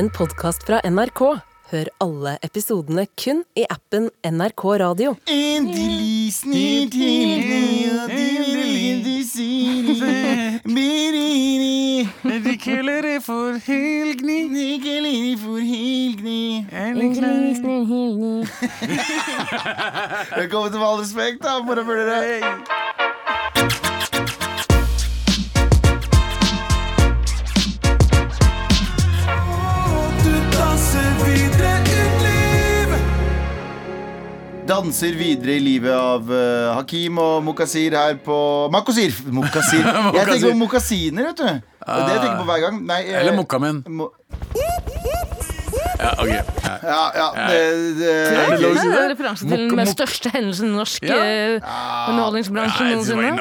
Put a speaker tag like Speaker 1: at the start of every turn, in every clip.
Speaker 1: en podkast fra NRK. Hør alle episodene kun i appen NRK Radio.
Speaker 2: Endelig snart helg,
Speaker 3: for helgni.
Speaker 2: For helgni Velkommen til Med all respekt, da, morapulere. Danser videre i livet av uh, Hakim og Mokasir her på Makosir! Mokasir. Jeg tenker på mokasiner, vet du. Det jeg tenker på hver gang. Nei, eh,
Speaker 3: Eller Mokkamen.
Speaker 2: mo
Speaker 3: Ja, ok. Ja.
Speaker 2: ja, ja, det, det,
Speaker 3: det
Speaker 4: Det
Speaker 3: det?
Speaker 4: er referanse til den største hendelsen i norsk
Speaker 3: Ja.
Speaker 4: eh, underholdningsbransje noensinne.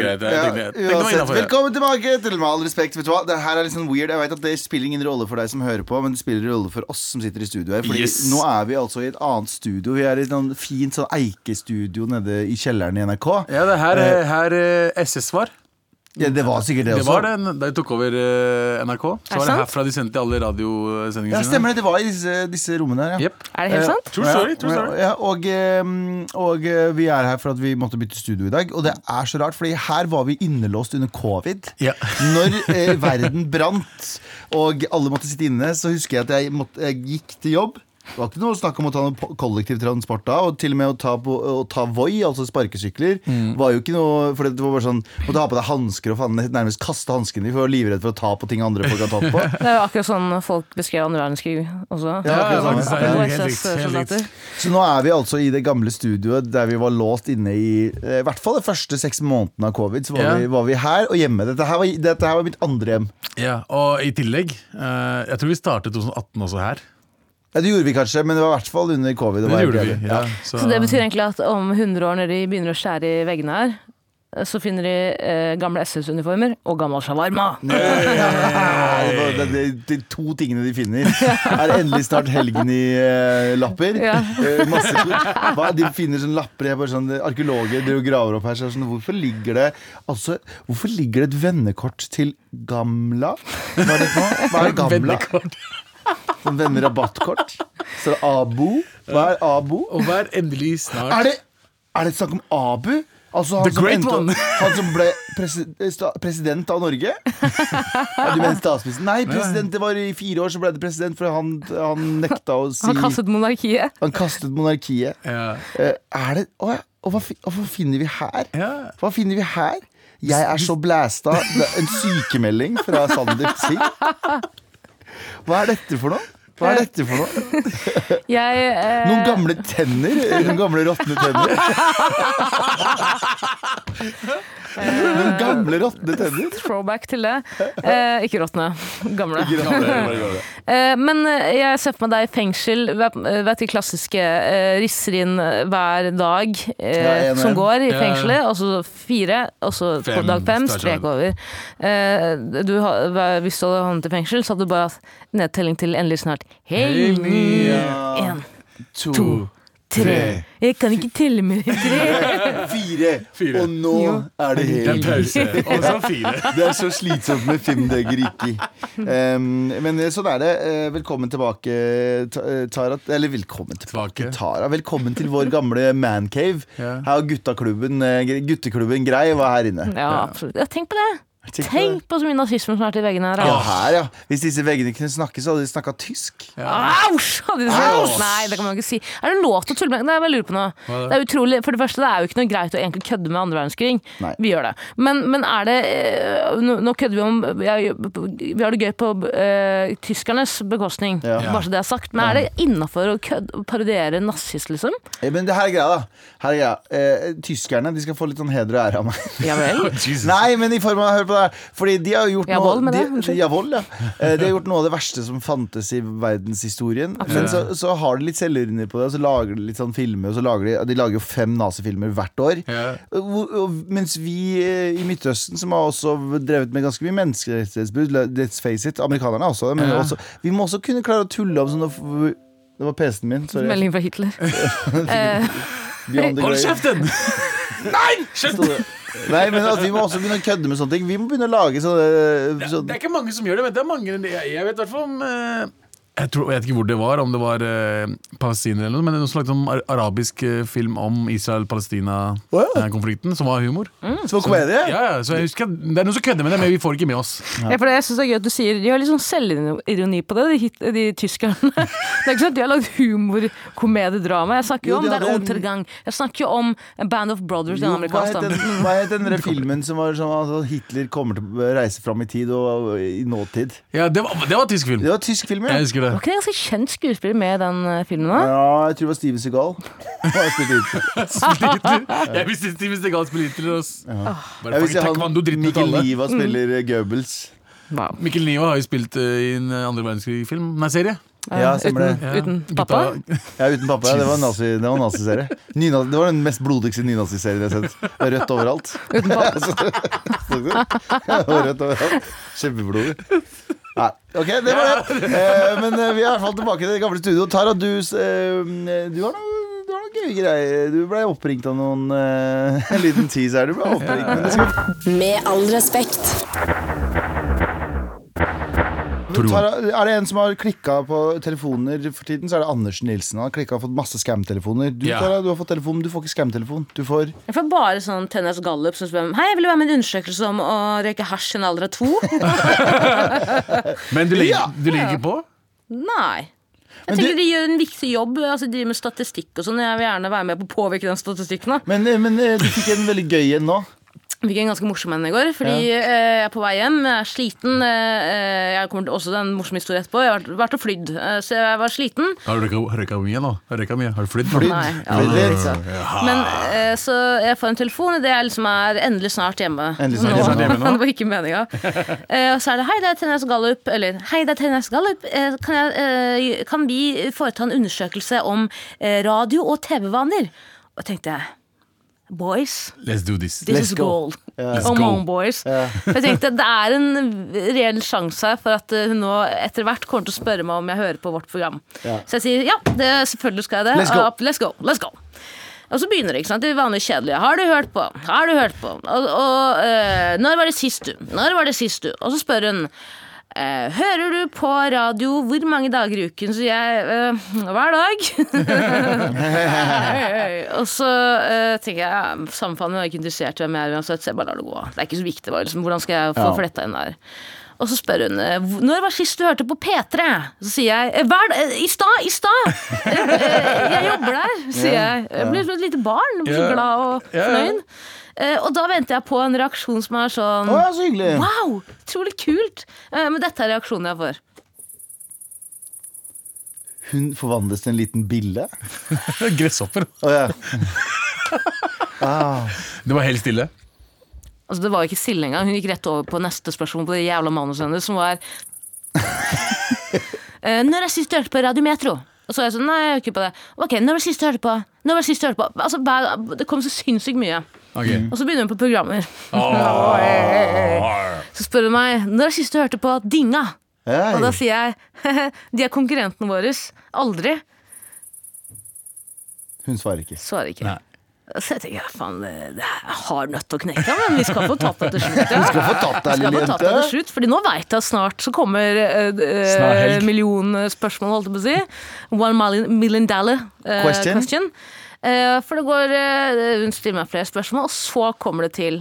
Speaker 3: greit.
Speaker 2: Ja, velkommen tilbake til Med all respekt. Vet du hva? Det her er litt sånn weird. Jeg vet at Det spiller ingen rolle for deg som hører på, men det spiller rolle for oss som sitter i studio her. Fordi
Speaker 3: Yes.
Speaker 2: nå er vi altså i et annet studio. Vi er i et sånn fint sånn eikestudio nede i kjelleren i NRK.
Speaker 3: Ja, det her, er, her eh, SS var.
Speaker 2: Ja, det var sikkert det
Speaker 3: Det
Speaker 2: også.
Speaker 3: var det da de tok over eh, NRK. Så var det herfra de sendte alle radiosendingene
Speaker 2: Ja, stemmer det. Det var i disse, disse rommene her. Ja.
Speaker 3: Yep.
Speaker 4: Er det helt
Speaker 2: Eh,
Speaker 4: sant?
Speaker 3: True story. True story.
Speaker 2: Ja, og, eh, og eh, vi er her for at vi måtte bytte studio i dag. Og det er så rart, Fordi her var vi innelåst under covid.
Speaker 3: Ja.
Speaker 2: Når eh, verden brant og alle måtte sitte inne, så husker jeg at jeg, måtte, jeg gikk til jobb. Det var ikke noe snakk om å ta noe po- kollektivtransport da. Og til og med å ta, på, å ta Voi, altså sparkesykler,
Speaker 3: Mm.
Speaker 2: var jo ikke noe For det var bare sånn Måtte ha på deg hansker og faen, nærmest kaste hanskene for å være livredd for å ta på ting andre folk har tatt på.
Speaker 4: Det er jo akkurat sånn folk beskrev andre verdenskrig også.
Speaker 2: Ja, akkurat sånn, ja.
Speaker 3: er helt helt
Speaker 4: SS-soldater.
Speaker 2: Så nå er vi altså i det gamle studioet der vi var låst inne i eh, i hvert fall de første seks månedene av covid. Så var,
Speaker 3: Ja.
Speaker 2: vi, var vi her og hjemme. Dette her, var, dette her var mitt andre hjem.
Speaker 3: Ja, og i tillegg eh, Jeg tror vi startet 2018 også her.
Speaker 2: Ja, det gjorde vi kanskje, men det var i hvert fall under covid.
Speaker 3: Det
Speaker 2: det
Speaker 3: gjorde vi. Ja,
Speaker 4: Så det betyr egentlig at om 100 år når de begynner å skjære i veggene her, så finner de eh, gamle SS-uniformer og gammel shawarma.
Speaker 2: Ja, det, det, det, de to tingene de finner, er endelig snart helgen-i-lapper.
Speaker 4: Ja.
Speaker 2: masse, hva, de finner sånne lapper jeg bare sånn, Arkeologer de graver opp her. Så sånn, hvorfor ligger det Altså, hvorfor ligger det et vennekort til Gamla? Hva er det for noe? Hva er Gamla?
Speaker 3: Vennekort.
Speaker 2: Sånn vennerrabattkort. Så er det Abo. Hva er Abo?
Speaker 3: Og hva er endelig snart
Speaker 2: Er det, er det snakk om Abu? Altså han
Speaker 3: The
Speaker 2: som,
Speaker 3: great
Speaker 2: endte,
Speaker 3: one.
Speaker 2: han som ble presi president av Norge? Ja, du mener statsminister? Nei, president, det var i fire år så ble det president, for han, han nekta å si
Speaker 4: Han kastet monarkiet.
Speaker 2: Han kastet monarkiet.
Speaker 3: Ja.
Speaker 2: Eh, er det Å ja. Og hva, og hva finner vi her? Hva finner vi her? Jeg er så blæsta. En sykemelding fra Sandeep Singh. Hva er dette for noe? Hva er dette for noe?
Speaker 4: Jeg eh,
Speaker 2: Noen gamle tenner? Noen gamle råtne tenner? Noen gamle råtne tenner?
Speaker 4: Throwback til det. Eh, ikke råtne. Gamle.
Speaker 2: Ikke gamle.
Speaker 4: Eh, men eh, jeg ser for meg deg i fengsel. Vet vet de klassiske eh, risser inn eh, hver dag eh,
Speaker 2: Ja,
Speaker 4: som går i
Speaker 3: Ja.
Speaker 4: fengselet, og så fire, og så på dag fem strek over. Eh, du, hvis du hadde havnet i fengsel, så hadde du bare hatt nedtelling til endelig snart. Hei,
Speaker 3: Helg.
Speaker 4: En,
Speaker 2: To,
Speaker 4: to, tre. Jeg kan ikke telle mer enn tre.
Speaker 2: fire.
Speaker 3: Fire.
Speaker 2: Og nå
Speaker 4: Jo.
Speaker 2: er det
Speaker 3: Det er pause. Og så fire.
Speaker 2: Det er så slitsomt med fem dager ikke. Um, men sånn er det. Eh, Velkommen tilbake, eh, Tara. Eller velkommen tilbake. Tara. Velkommen til vår gamle mancave. Her har guttaklubben, eh, gutteklubben Grei var her inne.
Speaker 4: Ja, absolutt. Ja, tenk på det.
Speaker 2: Tenk på det.
Speaker 4: Tenk på så mye nazisme som er til veggene her.
Speaker 2: Ja, her, ja. Hvis disse veggene kunne snakke, så hadde de snakka tysk. Aus!
Speaker 4: Nei, det kan man ikke si. Er det lov til å tulle med det? er jeg lurer på nå. Det er utrolig, For det første, det er jo ikke noe greit å egentlig kødde med andre verdenskrig.
Speaker 2: Nei.
Speaker 4: Vi gjør det. Men, men er det eh, Nå, nå kødder vi om Vi har det gøy på uh, tyskernes bekostning,
Speaker 2: Ja.
Speaker 4: bare så det er sagt. Men er det innafor å kødde, parodiere nazist, liksom?
Speaker 2: Eh, Men det her er greia, da. Her er greia. Uh, tyskerne de skal få litt sånn heder og ære av meg.
Speaker 4: Ja vel?
Speaker 2: Nei, men i form av Hør på det. Fordi de har gjort
Speaker 4: Javol,
Speaker 2: noe
Speaker 4: det,
Speaker 2: de,
Speaker 4: unnskyld.
Speaker 2: Ja. Eh, De har gjort noe av det verste som fantes i verdenshistorien. Men så, så har de litt selvironi på det, og så lager de litt sånn filmer. Og så lager de, de lager jo fem nazifilmer hvert år.
Speaker 3: Ja.
Speaker 2: Hvor- og- Mens vi eh, i Midtøsten, som har også drevet med ganske mye menneskerettighetsbrudd, let's face it, amerikanerne også men også, vi må også kunne klare å tulle om sånne Det var PC-en min. Sorry.
Speaker 4: Melding fra Hitler. Eh,
Speaker 3: Hold kjeften! Nei! Skjønt!
Speaker 2: Nei, men altså, vi må også begynne å kødde med sånne ting. Vi må begynne å lage sånne,
Speaker 3: Det
Speaker 2: sånne
Speaker 3: er ikke mange som gjør det, men det er mange Jeg, jeg vet i hvert fall om eh, jeg, tror, jeg vet ikke hvor det var, om det var eh, palestinere eller noe, men det er noen slags sånn ar arabisk eh, film om Israel-Palestina-konflikten, som var humor.
Speaker 2: Som en komedie?
Speaker 3: Ja, ja, så jeg husker, Det er noen som kødder med det, men vi får ikke med oss.
Speaker 4: Ja, for det, jeg synes det er gøy at du sier De har litt sånn selvironi på det, de, hit- de tyskerne. Det er ikke sånn at De har lagd humor, komediedrama. Jeg snakker jo
Speaker 2: Jo,
Speaker 4: om
Speaker 2: det
Speaker 4: Der
Speaker 2: hadde en-
Speaker 4: Untergang. Jeg snakker jo om Band of Brothers, den
Speaker 2: Jo, hva het
Speaker 4: amerikanske.
Speaker 2: den, hva het den der filmen som var sånn at Hitler kommer til å reise fram i tid og, og i nåtid?
Speaker 3: Ja, Det var, det var tysk film.
Speaker 2: Det var tysk film, ja.
Speaker 3: Jeg husker det.
Speaker 4: Var ikke det en ganske kjent skuespiller med i den eh, filmen? da?
Speaker 2: Ja, jeg tror det var Steven Seagal.
Speaker 3: Jeg visste Steven Seagal spiller Hitler. Bare
Speaker 2: Jeg vil si han, Mikkel. Niva spiller eh, Goebbels.
Speaker 4: Wow.
Speaker 3: Mikkel Niva har jo spilt eh, i en andre verdenskrig-film. Nei, serie.
Speaker 2: Ja, stemmer
Speaker 4: uten,
Speaker 2: det.
Speaker 4: uten pappa?
Speaker 2: Ja, uten pappa. Ja, det var en nazi- det var en naziserie. Nyna- Det var den mest blodigste nynaziserien jeg har sett. Rødt overalt.
Speaker 4: Uten pappa.
Speaker 2: Så du? Ja, det var rødt overalt. Kjempeblodig. Nei, ok, det var det. Eh, men eh, vi er i hvert fall tilbake til det gamle studioet. Tara, du, eh, du har noe du har gøye greier. Du ble oppringt av noen eh, En liten tease her. Du ble oppringt, men
Speaker 1: Med all respekt.
Speaker 2: Tara, Er det en som har klikka på telefoner for tiden, så er det Anders Nilsen. Han har klikka og fått masse scam-telefoner. Du,
Speaker 3: Ja.
Speaker 2: Tara, du har fått telefon, men du får ikke scam-telefon. Du får
Speaker 4: Jeg får bare sånn Tennis Gallup som spør Hei, jeg vil være med i en undersøkelse om å røyke hasj i en alder av to.
Speaker 3: Men du legger,
Speaker 2: Ja.
Speaker 3: du legger ikke på?
Speaker 4: Nei. Jeg
Speaker 2: Men
Speaker 4: tenker
Speaker 2: du-
Speaker 4: De gjør en viktig jobb. Altså, de driver med statistikk og sånn. Jeg vil gjerne være med på å påvirke den statistikken. da
Speaker 2: Men, eh, men eh, du fikk en veldig gøy en nå.
Speaker 4: Fikk en ganske morsom en i går. Fordi eh, jeg er på vei hjem, jeg er sliten. eh, jeg kommer til også til en morsom historie etterpå. Jeg har vært, og flydd, eh, så jeg var sliten.
Speaker 3: Har du røyka- mye nå? Har du røyka mye? Har du flydd?
Speaker 2: Flydd.
Speaker 4: Nei, ja,
Speaker 2: Flydd
Speaker 4: det er ikke Men eh, Så jeg får en telefon idet jeg liksom er endelig snart hjemme.
Speaker 2: Endelig snart
Speaker 4: Nå.
Speaker 3: snart hjemme nå?
Speaker 4: det var ikke meninga. Eh, og så er det 'Hei, det er Tennis Gallup'. Eller 'Hei, det er Tennis Gallup. Eh, kan, jeg, eh, kan vi foreta en undersøkelse om eh, radio- og TV-vaner?' Og tenkte jeg Boys,
Speaker 3: Let's do this.
Speaker 4: this
Speaker 2: Let's
Speaker 4: is
Speaker 2: go.
Speaker 4: gold.
Speaker 3: Let's
Speaker 4: Come
Speaker 3: go.
Speaker 4: on, boys. For jeg tenkte Det er en reell sjanse her for at eh, hun nå etter hvert kommer til å spørre meg om jeg hører på vårt program.
Speaker 2: Yeah.
Speaker 4: Så jeg sier ja, det, selvfølgelig skal jeg det.
Speaker 2: Let's go.
Speaker 4: Uh, let's go. Let's go. Og så begynner det, ikke sant, det vanlige kjedelige. Har du hørt på? Har du hørt på? Og, og uh, når var det sist du? Når var det sist du? Og så spør hun eh, Hører du på radio hvor mange dager i uken? Så jeg uh, hver dag. og så uh, tenker jeg ja, Samfunnet er ikke interessert i hvem jeg er uansett, så jeg bare lar det gå. Det er ikke så viktig. Bare, liksom, hvordan skal jeg få
Speaker 2: Ja.
Speaker 4: fletta inn der? Og så spør hun når var sist du hørte på P3. Så sier jeg "Eh, hver, i stad, i stad! Jeg jobber der, sier jeg. Jeg blir som et lite barn. Blir så glad og fornøyd. Eh, Og da venter jeg på en reaksjon som er sånn
Speaker 2: Å så hyggelig.
Speaker 4: Wow, utrolig kult! Eh, Men dette er reaksjonen jeg får.
Speaker 2: Hun forvandles til en liten bille.
Speaker 3: Gresshopper.
Speaker 2: Oh, ja. ah.
Speaker 3: Det var helt stille.
Speaker 4: Altså, det var ikke stille engang. Hun gikk rett over på neste spørsmål på det jævla manuset hennes, som var uh, Når jeg sist hørte på Radiometro? Og så var jeg sånn, nei, jeg hørte ikke på det. Ok, når var det sist du hørte på? Når var det sist du hørte på? Altså, Det kom så sinnssykt mye.
Speaker 3: Ok.
Speaker 4: Og så begynner hun på programmer. Så spør hun meg når er det sist du hørte på Dinga? Og da sier jeg de er konkurrentene våre. Aldri.
Speaker 2: Hun svarer ikke.
Speaker 4: Svarer ikke.
Speaker 3: Nei.
Speaker 4: Så jeg tenker, faen, det er hard nøtt å knekke, men vi skal få tatt det til slutt. Ja. Vi skal få tatt det lille
Speaker 2: jente.
Speaker 4: slutt, fordi nå veit jeg at snart så kommer uh,
Speaker 3: Snart
Speaker 4: millionspørsmål, holdt jeg på å si. One million, million dollar eh,
Speaker 2: Question.
Speaker 4: question. Eh, for det går eh, Hun stiller meg flere spørsmål, og så kommer det til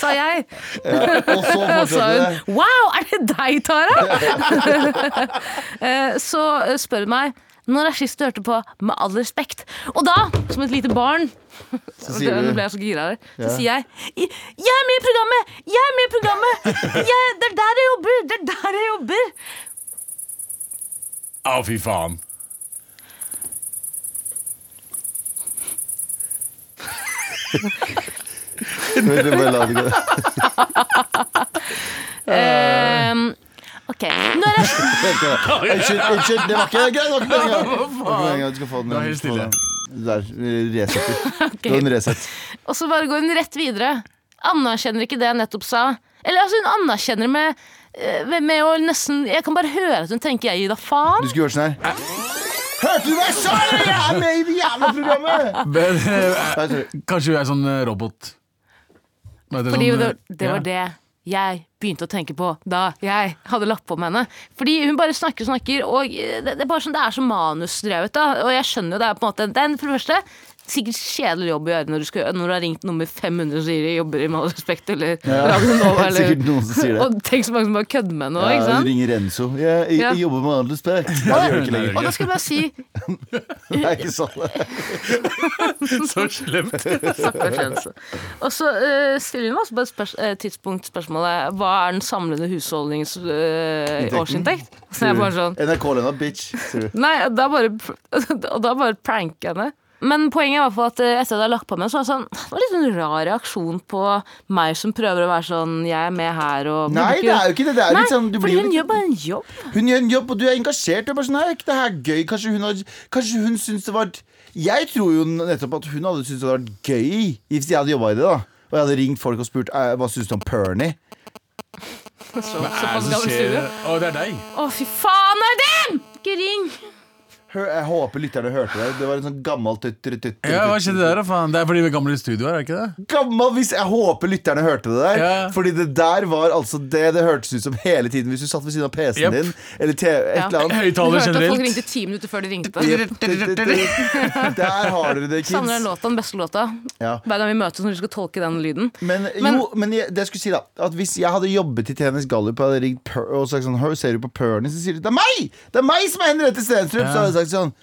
Speaker 4: Sa jeg.
Speaker 2: Og så
Speaker 4: sa hun Wow, er det deg, Tara? Eh, så eh, spør hun meg når er sist du hørte på Med all respekt? Og da, som et lite barn
Speaker 2: Så sier du
Speaker 4: ble jeg så gira her. Så
Speaker 2: Ja.
Speaker 4: sier jeg Jeg er med i programmet! Jeg er med i programmet! Jeg, det er der jeg jobber! Det er der jeg jobber!
Speaker 3: Å, fy faen.
Speaker 2: Vent, bare la det gå.
Speaker 4: Ehm, ok. Når er,
Speaker 2: Unnskyld, unnskyld, det var ikke greit. Det. Det var ikke. Du skal få den.
Speaker 3: Det var helt stille.
Speaker 2: Der, resetter. Du har en reset.
Speaker 4: og så bare går hun rett videre. Anerkjenner ikke det jeg nettopp sa. Eller altså, hun anerkjenner med, med, med å nesten Jeg kan bare høre at hun tenker 'jeg gir da faen'.
Speaker 2: Du skulle gjort sånn her. Hørte du hva jeg sa? Jeg er med i det jævla programmet!
Speaker 3: Men, eh, kanskje hun er sånn eh, robot. det
Speaker 4: Fordi
Speaker 3: sånn,
Speaker 4: det,
Speaker 3: eh,
Speaker 4: det var
Speaker 3: ja.
Speaker 4: det jeg begynte å tenke på da jeg hadde lagt på med henne. Fordi hun bare snakker og snakker, og det, det er bare sånn, det er så manusdrevet. da Og jeg skjønner jo det er på en måte Den for det første Sikkert kjedelig jobb å gjøre når du, skal, når du har ringt nummer 500 og sier de jobber i Med all respekt eller ja, Nova. Eller,
Speaker 2: Sikkert noen som sier det.
Speaker 4: og tenk så mange som bare kødder med ikke
Speaker 2: Ja,
Speaker 4: sant?
Speaker 2: ringer Renzo. Ja, jeg,
Speaker 4: Ja.
Speaker 2: jeg jobber med all respekt. Nei, det gjør ikke lenger.
Speaker 4: Og da skal du bare si
Speaker 2: Det er ikke sånn.
Speaker 3: Så slemt.
Speaker 4: Stakkars Rense. Og så uh, stiller hun også på et spørs eh, tidspunkt spørsmålet hva er den samlede husholdnings uh, årsinntekt. Så jeg bare sånn
Speaker 2: NRK-lønna, bitch. Du.
Speaker 4: Nei, da bare, og da bare pranker jeg henne. Men poenget fall at eh, etter at jeg hadde lagt på meg, så var det sånn, det var litt sånn rar reaksjon på meg som prøver å være sånn Jeg er med her og
Speaker 2: Nei, det er jo ikke det. Det er
Speaker 4: Nei,
Speaker 2: litt sånn du
Speaker 4: fordi
Speaker 2: blir
Speaker 4: hun
Speaker 2: litt-
Speaker 4: gjør bare en jobb.
Speaker 2: Hun gjør en jobb, og du er engasjert. Du er bare sånn, ikke det her gøy? Kanskje hun, har, kanskje hun syns det var Jeg tror jo nettopp at hun hadde syntes det hadde vært gøy hvis jeg hadde jobba i det. da Og jeg hadde ringt folk og spurt eh, hva syns du om Pernie.
Speaker 4: Så,
Speaker 3: Hva er det som skjer? Å, det er deg.
Speaker 4: Å, fy faen, er det dem?! Ikke ring!
Speaker 2: Hør, jeg håper lytterne hørte det. Det var en sånn gammel tutt-tutt.
Speaker 3: Ja, Hva skjedde der, da? faen? Det er fordi vi er gamle i studio her, er det ikke det?
Speaker 2: Gammel hvis Jeg håper lytterne hørte det der.
Speaker 3: Ja.
Speaker 2: Fordi det der var altså det det hørtes ut som hele tiden hvis du satt ved siden av PC-en
Speaker 3: Yep.
Speaker 2: din. Eller TV, et
Speaker 4: Ja.
Speaker 2: eller annet.
Speaker 4: Du
Speaker 3: Høyttaler
Speaker 4: hørte at folk ringte ti minutter før de ringte.
Speaker 2: Der har dere det,
Speaker 4: Savner den låta, den beste låta.
Speaker 2: Ja.
Speaker 4: Hver gang vi møtes når vi skal tolke den lyden.
Speaker 2: Men,
Speaker 4: Men-
Speaker 2: jo, men jeg, det jeg skulle si da At hvis jeg hadde jobbet i TNS Gallup og hadde ringt per, og sagt sånn «Hør, Ser du på Pernie? Så sier de det er meg! Det er meg som er Henriette Stenstrup! Så hadde jeg sagt sånn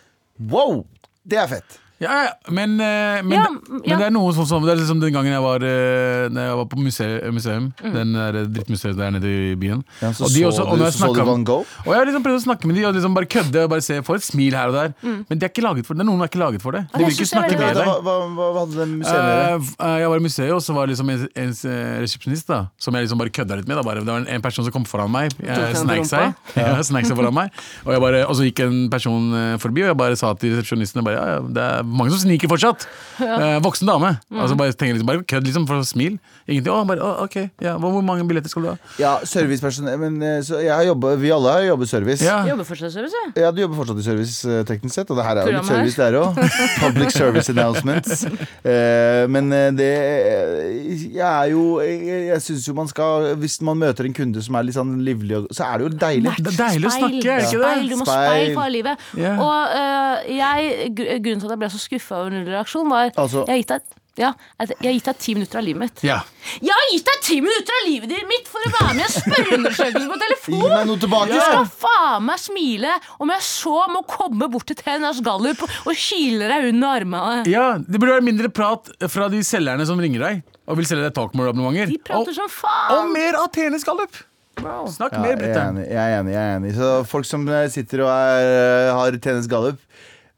Speaker 2: Wow! Det er fett.
Speaker 3: Ja, ja, men, eh, men,
Speaker 4: Ja,
Speaker 3: men
Speaker 4: ja.
Speaker 3: det er noe sånn som Det er liksom den gangen jeg var, eh, når jeg var på museum, museum
Speaker 4: Mm.
Speaker 3: Den der drittmuseet der nede i byen.
Speaker 2: Ja, så
Speaker 3: og de
Speaker 2: så
Speaker 3: også, og
Speaker 2: du-
Speaker 3: når jeg
Speaker 2: så så du Van Gogh?
Speaker 3: Og jeg har liksom prøvd å snakke med de og liksom bare kødde og bare se Få et smil her og der.
Speaker 4: Mm.
Speaker 3: Men de er ikke laget for det. Noen er ikke laget for det. De vil ikke
Speaker 4: det
Speaker 3: snakke med deg.
Speaker 2: hva, hva, hva hadde det museet med?
Speaker 3: deg? eh, jeg var i museet, og så var det liksom en, en resepsjonist da som jeg liksom bare kødda litt med. Da, bare. Det var en, en person som kom foran meg, sneik seg. Ja, seg foran meg og, jeg bare, og så gikk en person forbi, og jeg bare sa til resepsjonisten bare, ja, ja, Det er mange som sniker fortsatt. Ja. voksen dame.
Speaker 4: Mm.
Speaker 3: Og bare tenker liksom, bare kødd liksom for å smil. Ingenting. Å, bare, å, ok, ja, hvor, hvor mange billetter skal du ha?
Speaker 2: Ja, servicepersonell Men eh, så jeg har jobbet, vi alle har jobbet service.
Speaker 3: Ja.
Speaker 4: Jobber fortsatt service, ja.
Speaker 2: Ja, du jobber fortsatt i service eh, teknisk sett, og det her er jo litt service der òg. Public service announcements. Eh, men eh, det eh, Jeg er jo Jeg, jeg syns jo man skal Hvis man møter en kunde som er litt sånn livlig, så er det jo deilig.
Speaker 3: Det er deilig å snakke, er det ikke det?
Speaker 4: Speil, du må
Speaker 2: Speil.
Speaker 4: for livet.
Speaker 3: Yeah.
Speaker 4: Og uh, jeg, grunnen til at jeg ble så skuffa over null reaksjon, var
Speaker 2: Altså-
Speaker 4: Jeg har gitt deg ja, jeg har gitt deg ti minutter av livet mitt.
Speaker 3: Ja.
Speaker 4: Jeg har gitt deg ti minutter av livet mitt for å være med i en spørreundersøkelse på telefon!
Speaker 2: Gi meg noe tilbake!
Speaker 4: Du skal faen meg smile om jeg så må komme bort til TNS Gallup og kile deg under armene.
Speaker 3: ja, Det burde være mindre prat fra de selgerne som ringer deg og vil selge deg Talkmore-abonnementer.
Speaker 4: De prater
Speaker 3: Og,
Speaker 4: som
Speaker 3: og
Speaker 4: faen!
Speaker 3: mer av TNS Gallup! Wow. Snakk
Speaker 2: Ja,
Speaker 3: mer,
Speaker 2: er enig. Jeg er enig, jeg er enig. Så folk som eh, sitter og er, har tennis gallup,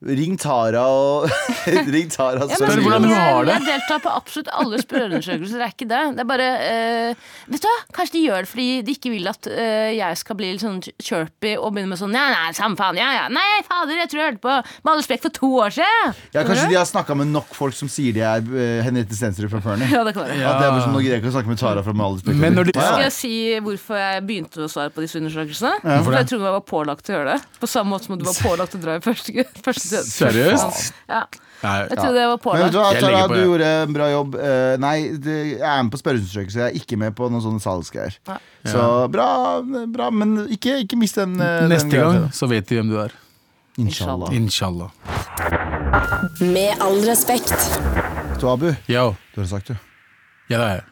Speaker 2: ring Tara og Ring Tara
Speaker 4: Ja,
Speaker 2: spør
Speaker 3: hvordan hun har det.
Speaker 4: Jeg deltar på absolutt alle spørreundersøkelser. Det er ikke det. Det er bare uh, Vet du hva, Kanskje de gjør det fordi de ikke vil at uh, jeg skal bli litt sånn chirpy og begynne med sånn Ja, nei, samme faen. Ja, ja. Nei, fader, jeg tror jeg hørte på Med all respekt for to år siden.
Speaker 2: Ja, Kanskje de har snakka med nok folk som sier de er uh, Henriette Stensrud fra Pernie.
Speaker 4: Ja, det kan være.
Speaker 2: At det er bare sånn, Nå greier jeg ikke å snakke med Tara fra Med all respekt.
Speaker 3: Men når de-
Speaker 2: Ja,
Speaker 4: Skal jeg si hvorfor jeg begynte å svare på disse undersøkelsene? For jeg trodde jeg var pålagt til å gjøre det. På samme måte som du var pålagt til å dra i første, første
Speaker 3: Seriøst?
Speaker 4: Ja,
Speaker 3: Nei,
Speaker 4: jeg trodde jeg var
Speaker 2: Men vet du hva,
Speaker 3: Jeg
Speaker 2: Tara,
Speaker 3: legger på
Speaker 2: du
Speaker 3: det.
Speaker 2: gjorde en bra jobb. Eh, nei, det, jeg er med på spørreundersøkelse. Jeg er ikke med på noen sånne salgsgreier.
Speaker 4: Ja.
Speaker 2: Så bra, bra, men ikke, ikke mist den. eh, den
Speaker 3: Neste
Speaker 2: greia
Speaker 3: gang så vet de hvem du er.
Speaker 2: Inshallah.
Speaker 3: Inshallah.
Speaker 1: Med all respekt.
Speaker 2: Du, Abu,
Speaker 3: Yo.
Speaker 2: du har sagt, du.
Speaker 3: Ja, det er jeg.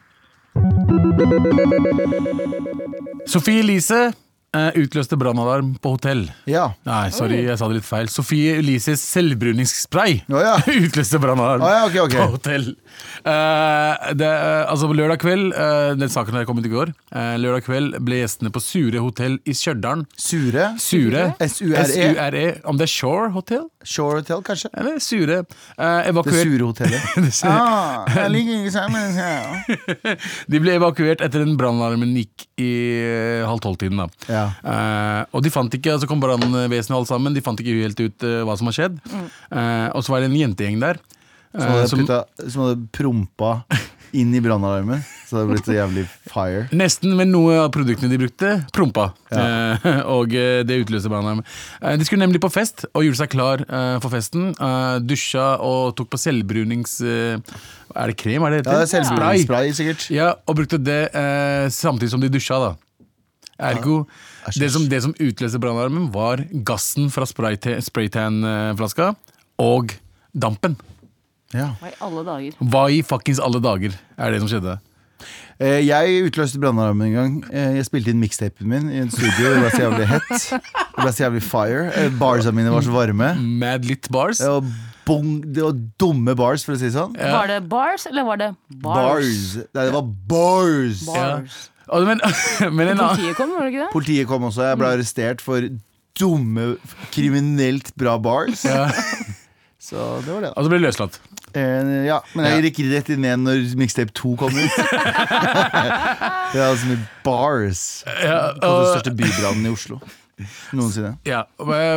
Speaker 3: Sofie Elise utløste brannalarm på hotell.
Speaker 2: Ja.
Speaker 3: Nei, sorry, jeg sa det litt feil. Sofie Elises selvbruningsspray
Speaker 2: oh, ja.
Speaker 3: utløste brannalarm
Speaker 2: oh, ja, okay, okay.
Speaker 3: på hotell. Eh, det, eh, altså på lørdag kveld, eh, den saken har kommet i går, lørdag kveld ble gjestene på Sure hotell i Stjørdal
Speaker 2: Sure.
Speaker 3: Sure.
Speaker 2: S-U-R-E.
Speaker 3: S-U-R-E. Om det er Shore Hotel?
Speaker 2: Shore Hotel, kanskje?
Speaker 3: Eller Sure.
Speaker 2: Det sure hotellet.
Speaker 3: Det sure.
Speaker 2: ah, jeg liker ikke sammen. Ja.
Speaker 3: De ble evakuert etter en brannalarmen gikk i halv tolv-tiden.
Speaker 2: Ja.
Speaker 3: Og de fant ikke, altså kom brannvesenet og alt sammen De fant ikke helt ut hva som har skjedd. Eh, og så var det en jentegjeng der. Eh,
Speaker 2: Som hadde, prompa inn i brannalarmen. Så det hadde blitt så jævlig fire.
Speaker 3: Nesten, men noe av produktene de brukte, prompa. Eh, og eh, det utløste brannalarmen. Eh, de skulle nemlig på fest og gjorde seg klar eh, for festen. Eh, dusja og tok på selvbrunings... Er det krem? Er det
Speaker 2: Ja, det er selvbruningsspray, sikkert.
Speaker 3: Ja, og brukte det eh, samtidig som de dusja, da. Ergo, det som, det som utløste brannalarmen, var gassen fra sprayta- spraytan-flaska og dampen.
Speaker 2: Ja.
Speaker 4: Hva i alle dager?
Speaker 3: Hva i fuckings alle dager er det som skjedde?
Speaker 2: Eh, Jeg utløste brannalarmen en gang. Eh, Jeg spilte inn mixtapen min i en studio. Det ble så jævlig hett. Det ble så jævlig fire. Eh, Barsa mine var så varme.
Speaker 3: Mad lit bars?
Speaker 2: Var, bong, det var dumme bars, for å si det sånn.
Speaker 3: Ja.
Speaker 4: Var det bars, eller var det bars?
Speaker 2: Bars. Nei, det var bars.
Speaker 3: Ja.
Speaker 4: Bars.
Speaker 3: Og, men, men en annen
Speaker 4: Politiet kom, var det ikke det?
Speaker 2: Politiet kom også. Jeg ble arrestert for dumme, kriminelt bra bars.
Speaker 3: ja.
Speaker 2: Så det var det. da.
Speaker 3: Og så ble det løslatt.
Speaker 2: Eh, ja, men jeg gikk rett inn igjen når Mixtape 2 kom ut. det er altså mye bars.
Speaker 3: Ja,
Speaker 2: Det den største bybrannen i Oslo noensinne.
Speaker 3: Ja,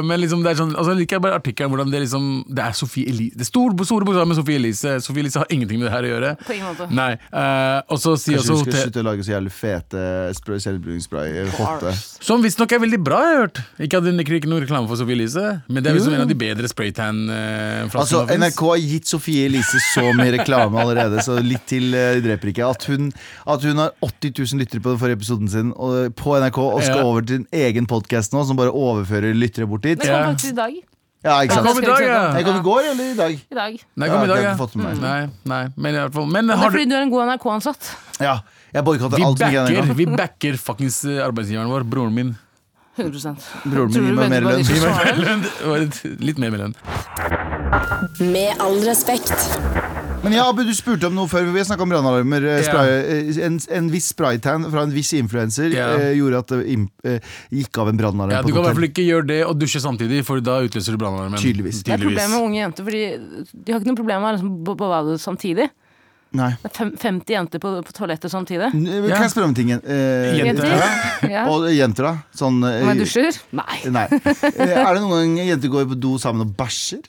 Speaker 3: men liksom det er sånn Altså liker jeg bare artikkelen hvordan det liksom Det er Sofie Elise Det er stor, store bokstaver med Sofie Elise. Sofie Elise har ingenting med det her å gjøre.
Speaker 4: På ingen måte.
Speaker 3: Nei. uh, og så sier
Speaker 2: Kanskje du skal slutte å lage så jævlig fete spray- selvbruningsspray. Hotte.
Speaker 3: Som visstnok er veldig bra, jeg har hørt. Ikke at det ikke noe reklame for Sofie Elise, men det er liksom en av de bedre spraytan-flaskene
Speaker 2: Altså. NRK har gitt Sofie Elise så mye reklame allerede, så litt til uh, dreper ikke. At hun, at hun har 80 000 lyttere på den forrige episoden sin og, på NRK og skal
Speaker 3: Ja.
Speaker 2: over til en egen podkast nå som bare overfører lyttere bort dit.
Speaker 4: Det kom
Speaker 3: Ja.
Speaker 4: faktisk i dag.
Speaker 2: Ja, ikke sant?
Speaker 3: kom i dag, ja.
Speaker 2: Jeg kom i går eller i dag?
Speaker 4: I dag.
Speaker 3: Nei, kom i dag,
Speaker 2: har
Speaker 3: ja.
Speaker 2: meg.
Speaker 3: Nei, nei, men i hvert fall Men
Speaker 4: Det er
Speaker 3: du
Speaker 4: fordi du er en god NRK-ansatt.
Speaker 2: Ja, jeg boikotter
Speaker 3: vi
Speaker 2: alt som ikke er
Speaker 3: backer,
Speaker 2: NRK.
Speaker 3: vi backer fuckings eh, arbeidsgiveren vår, broren min.
Speaker 4: 100
Speaker 2: Broren min
Speaker 4: Tror
Speaker 2: gir meg mer lønn.
Speaker 4: skal svare?
Speaker 3: Det var litt- Litt mer med lønn.
Speaker 1: Med all respekt.
Speaker 2: Men ja, Abu, du spurte om noe før. Vi snakka om brannalarmer. eh,
Speaker 3: Ja.
Speaker 2: eh, En, en viss spraytan fra en viss influenser
Speaker 3: Ja.
Speaker 2: eh, gjorde at det gikk av en brannalarm
Speaker 3: Ja, du kan i hvert fall ikke gjøre det og dusje samtidig, for da utløser du brannalarmen.
Speaker 2: Tydeligvis.
Speaker 4: Det er problemet med unge jenter, fordi de har ikke noe problem med å liksom bade samtidig.
Speaker 2: Nei.
Speaker 4: Det er 50 jenter på, på toalettet samtidig.
Speaker 2: N- Kan jeg spørre om en ting? Eh,
Speaker 3: Jenter.
Speaker 4: Jenter? Ja.
Speaker 2: Og jenter, da? Sånn eh,
Speaker 4: Om jeg dusjer? Nei.
Speaker 2: Nei. Er det noen gang jenter går på do sammen og bæsjer?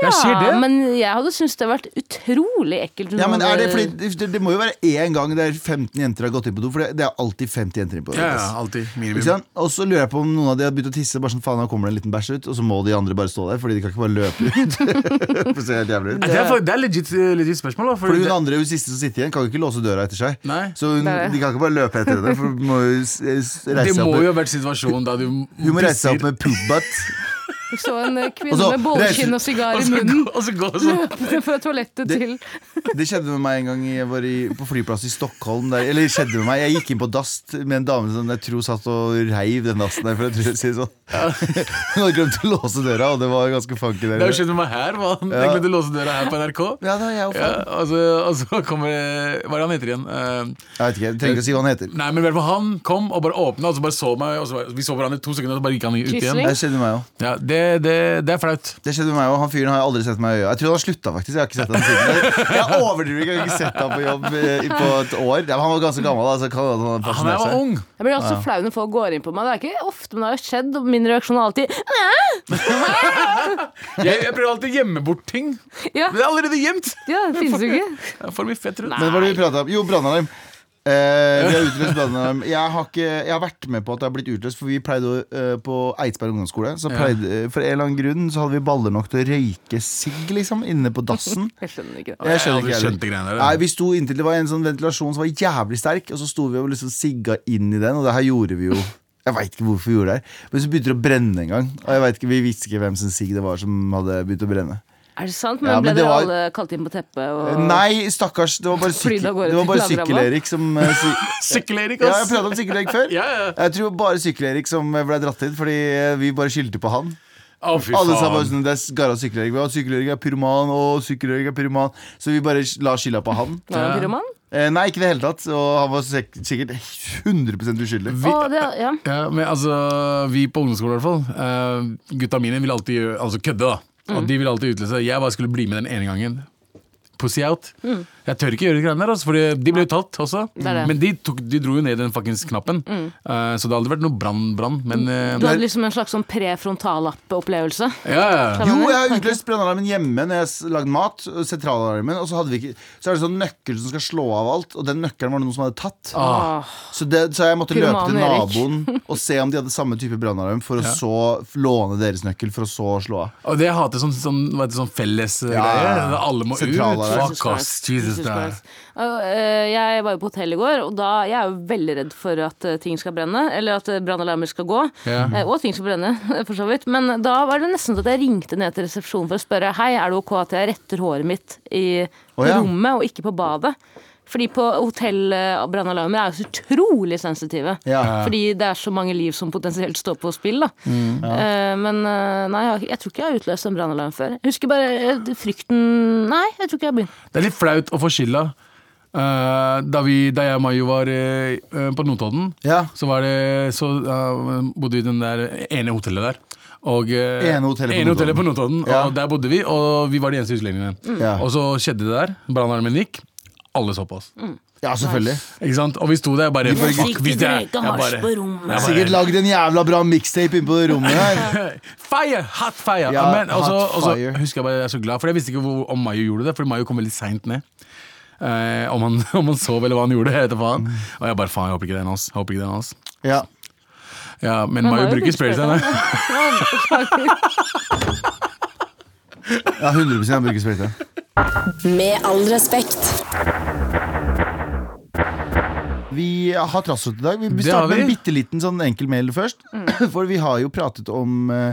Speaker 3: Ja, sier det?
Speaker 4: men jeg hadde syntes det hadde vært utrolig ekkelt.
Speaker 2: Ja, men er det, fordi,
Speaker 4: fordi
Speaker 2: det, det må jo være én gang der 15 jenter har gått inn på do, for det, det er alltid 50 jenter inn på do.
Speaker 3: Ja, ja, alltid. Minimum.
Speaker 2: Og så lurer jeg på om noen av de har begynt å tisse. Bare sånn, faen, nå kommer det en liten bæsj ut Og så må de andre bare stå der, Fordi de kan ikke bare løpe ut. For se helt jævlig ut.
Speaker 3: Det er, for- det er legit, eh, legit spørsmål. Da,
Speaker 2: Fordi hun andre, hun siste som sitter igjen, kan jo ikke låse døra etter seg.
Speaker 3: Nei.
Speaker 2: Så hun, de kan ikke bare løpe etter henne. For hun må jo reise
Speaker 3: det må
Speaker 2: opp
Speaker 3: jo ha vært situasjonen da du
Speaker 2: Hun må reise seg opp med poop.
Speaker 4: Jeg så en eh, kvinne
Speaker 2: så
Speaker 4: med bollekinn og sigar i munnen
Speaker 3: gå- og så gå sånn.
Speaker 4: løpende fra toalettet
Speaker 2: Det-
Speaker 4: til
Speaker 2: Det skjedde med meg en gang jeg var i, på flyplass i Stockholm. Der, eller det skjedde med meg Jeg gikk inn på dast med en dame som jeg tror satt og reiv den dassen der. For jeg tror sier sånn Hun hadde glemt å låse døra, og det var ganske funky
Speaker 3: Det har skjedd med meg her. mann.
Speaker 2: Ja.
Speaker 3: Jeg glemte å låse døra her på NRK.
Speaker 2: Ja, da, jeg,
Speaker 3: Ja, og, så, og så kommer Hva er det han heter igjen? Uh,
Speaker 2: jeg vet ikke, jeg trenger ikke å si hva han heter.
Speaker 3: nei, men Han kom og bare åpna, og så bare så meg. Og så bare, vi så hverandre i to sekunder, og så bare gikk han ut igjen.
Speaker 2: Det skjedde med meg òg.
Speaker 3: Ja, det, det, det er flaut.
Speaker 2: Det skjedde med meg òg. Han fyren har jeg aldri sett meg i øya. Jeg tror han har slutta, faktisk. Jeg har ikke sett han siden. Jeg overdriver ikke, jeg har ikke sett han på jobb eh, på et år. Han var ganske gammel. Altså, kan han
Speaker 3: Han
Speaker 2: seg.
Speaker 3: ung.
Speaker 4: Jeg blir også flau når folk går inn på meg. Det er ikke ofte, men det har skjedd. Og min reaksjon er alltid
Speaker 3: Jeg, jeg prøver alltid å gjemme bort ting.
Speaker 4: Ja,
Speaker 3: Men det er allerede gjemt!
Speaker 4: ja det finnes jo ikke.
Speaker 3: Jeg får mye fett rundt.
Speaker 2: Men hva var det vi prata om? Jo, brannalarm. Eh, vi har utløst brannalarm. Jeg, har ikke- jeg har vært med på at det har blitt utløst, for vi pleide å eh, på Eidsberg ungdomsskole. Så pleide, eh, For en eller annen grunn så hadde vi baller nok til å røyke sigg, liksom, inne på dassen.
Speaker 4: Jeg skjønner ikke det.
Speaker 2: Jeg skjønner
Speaker 3: Jeg
Speaker 2: ikke
Speaker 3: greiene.
Speaker 2: Nei, Vi sto inntil det var en sånn ventilasjon som var jævlig sterk, og så sto vi og liksom sigga inn i den, og det her gjorde vi jo Jeg veit ikke hvorfor vi gjorde det, men så begynte det å brenne en gang. Og jeg vet ikke, Vi visste ikke hvem sin sigg det var som hadde begynt å brenne.
Speaker 4: Er det sant? Men
Speaker 2: Ja,
Speaker 4: ble
Speaker 2: men det
Speaker 4: dere
Speaker 2: var-
Speaker 4: alle kalt inn på teppet? Og...
Speaker 2: Nei, stakkars. Det var bare, sykkel? Sykkel-Erik som eh,
Speaker 3: Sykkel-Erik,
Speaker 2: Ja, jeg prøvde om Sykkel-Erik før.
Speaker 3: Ja, ja.
Speaker 2: Jeg tror bare Sykkel-Erik som ble dratt inn, fordi eh, vi bare skyldte på han.
Speaker 3: Fy
Speaker 2: Alle sa bare
Speaker 3: faen.
Speaker 2: sånn, det er Gara Sykkel-Erik. Sykkel-Erik er pyroman, og Sykkel-Erik er pyroman. Så vi bare la skylda på han.
Speaker 4: Var han pyroman?
Speaker 2: Eh, nei, ikke i det hele tatt. Og han var sikkert 100 uskyldig.
Speaker 4: Å, det, ja.
Speaker 3: Ja, men altså, vi på ungdomsskolen i hvert fall eh, Gutta mine vil alltid altså kødde da. Og de ville alltid utløse. Jeg bare skulle bli med den ene gangen pussy out. Jeg tør ikke gjøre de greiene der, altså, for de ble jo tatt også.
Speaker 4: Det det.
Speaker 3: Men de, tok, de dro jo ned den fuckings knappen. Eh, så det har aldri vært noe brann, brann. Men uh,
Speaker 4: Du hadde liksom en slags sånn prefrontallapp-opplevelse.
Speaker 3: ja, ja.
Speaker 2: Jo, jeg har utløst brannalarmen hjemme når jeg lagde mat. Sentralalarmen. Og så, hadde vi ikke, så er det sånn nøkkel som skal slå av alt, og den nøkkelen var det noen som hadde tatt.
Speaker 3: Ah.
Speaker 2: Så, det, så jeg måtte løpe til naboen og se om de hadde samme type brannalarm, for å så låne deres nøkkel, for å så slå av.
Speaker 3: Og det hater sånn, sånn, sånn felles eh,
Speaker 2: Ja,
Speaker 3: greie.
Speaker 2: ja, ja.
Speaker 3: Alle må ut. Fuck oss. Jesus,
Speaker 4: Jesus. Christ. Eh, Jeg var jo på hotell i går, og da jeg er jo veldig redd for at eh, ting skal brenne. Eller at eh, brannalarmer skal gå. Yeah. Og ting skal brenne, for så vidt. Men da var det nesten sånn at jeg ringte ned til resepsjonen for å spørre Hei, er det ok at jeg retter håret mitt i
Speaker 2: oh, ja.
Speaker 4: rommet og ikke på badet. Fordi på hotell eh, brannalarmer er jo så utrolig sensitive.
Speaker 2: Ja.
Speaker 4: Fordi det er så mange liv som potensielt står på spill. Da. Eh, men eh, nei, jeg, tror ikke jeg har utløst en brannalarm før. Jeg husker bare frykten Nei, jeg tror ikke jeg har begynt.
Speaker 3: Det er litt flaut å få skylda. Eh, da, vi, da jeg og Mayo var på Notodden,
Speaker 2: Ja.
Speaker 3: så, var det, så bodde vi i den der ene hotellet der. Og,
Speaker 2: Ene hotellet på
Speaker 3: ene hotellet på Notodden.
Speaker 2: Ja.
Speaker 3: Og der bodde vi, og vi var de eneste utlendingene.
Speaker 2: Ja.
Speaker 3: Og så skjedde det der. Brannalarmen gikk. Alle så på oss.
Speaker 2: ja, selvfølgelig.
Speaker 3: Ikke sant? Og vi sto der bare
Speaker 4: Vi
Speaker 3: fuck,
Speaker 4: ikke
Speaker 3: hvis det er- jeg
Speaker 4: hasj på rommet?
Speaker 3: jeg
Speaker 2: Sikkert lagd en jævla bra mixtape inne på det rommet her.
Speaker 3: Fire! Hot fire!
Speaker 2: Ja,
Speaker 3: Men også,
Speaker 2: hot
Speaker 3: også
Speaker 2: fire.
Speaker 3: husker jeg bare jeg er så glad, for jeg visste ikke hvor, om Mayo gjorde det, for Mayo kom veldig seint ned. Eh, om, han, om han sov eller hva han gjorde. Jeg faen. Og jeg bare faen, jeg håper ikke det er en av oss. Jeg Håper ikke det er en av oss.
Speaker 2: Ja.
Speaker 3: Ja, men,
Speaker 4: Men
Speaker 3: Mayo bruker
Speaker 4: bruker
Speaker 2: ja 100 han bruker sprøyte.
Speaker 1: Med all respekt.
Speaker 2: Vi har trasset i dag. Vi starter med en
Speaker 3: vi.
Speaker 2: bitte liten sånn enkel mail først. For vi har jo pratet om uh,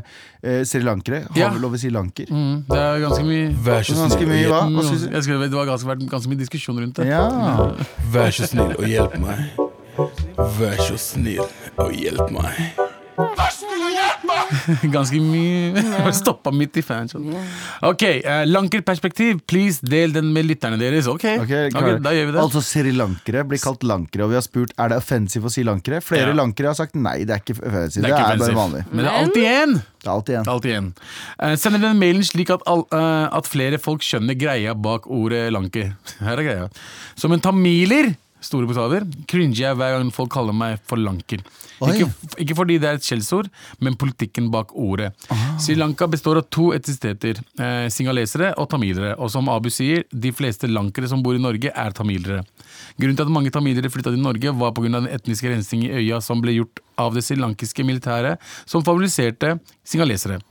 Speaker 2: srilankere. Har
Speaker 3: Ja.
Speaker 2: vel lov å si lanker?
Speaker 3: Mm, det er ganske mye
Speaker 5: Vær så snill
Speaker 2: mye, hva? Hva
Speaker 3: Mm,
Speaker 2: synes du?
Speaker 3: Det har ganske, vært ganske mye diskusjon rundt det.
Speaker 2: Ja.
Speaker 5: vær så snill og hjelp meg. Vær så snill og hjelp meg.
Speaker 3: Ganske mye Stoppa midt i fans. Ok, eh, lankerperspektiv. Please, del den med lytterne deres. Ok, okay,
Speaker 2: okay
Speaker 3: da gjør vi det.
Speaker 2: Altså srilankere blir kalt lankere, og vi har spurt er det offensive å si lankere. Flere
Speaker 3: Ja.
Speaker 2: lankere har sagt nei, det er ikke offensive. Det
Speaker 3: Det er
Speaker 2: er, bare vanlig.
Speaker 3: Men det er alltid en.
Speaker 2: Det er alltid en.
Speaker 3: Alltid en. Uh, sender den mailen slik at, all, uh, at flere folk skjønner greia bak ordet lanke. Her er greia. Som en tamiler, store bokstaver, cringer jeg hver gang folk kaller meg for lanker. Ikke, ikke fordi det er et skjellsord, men politikken bak ordet. Sri Lanka består av to etnisiteter, eh, singalesere og tamilere. Og som Abu sier, de fleste lankere som bor i Norge, er tamilere. Grunnen til at mange tamilere flytta til Norge, var pga. den etniske rensing i øya som ble gjort av det srilankiske militæret, som favoriserte singalesere.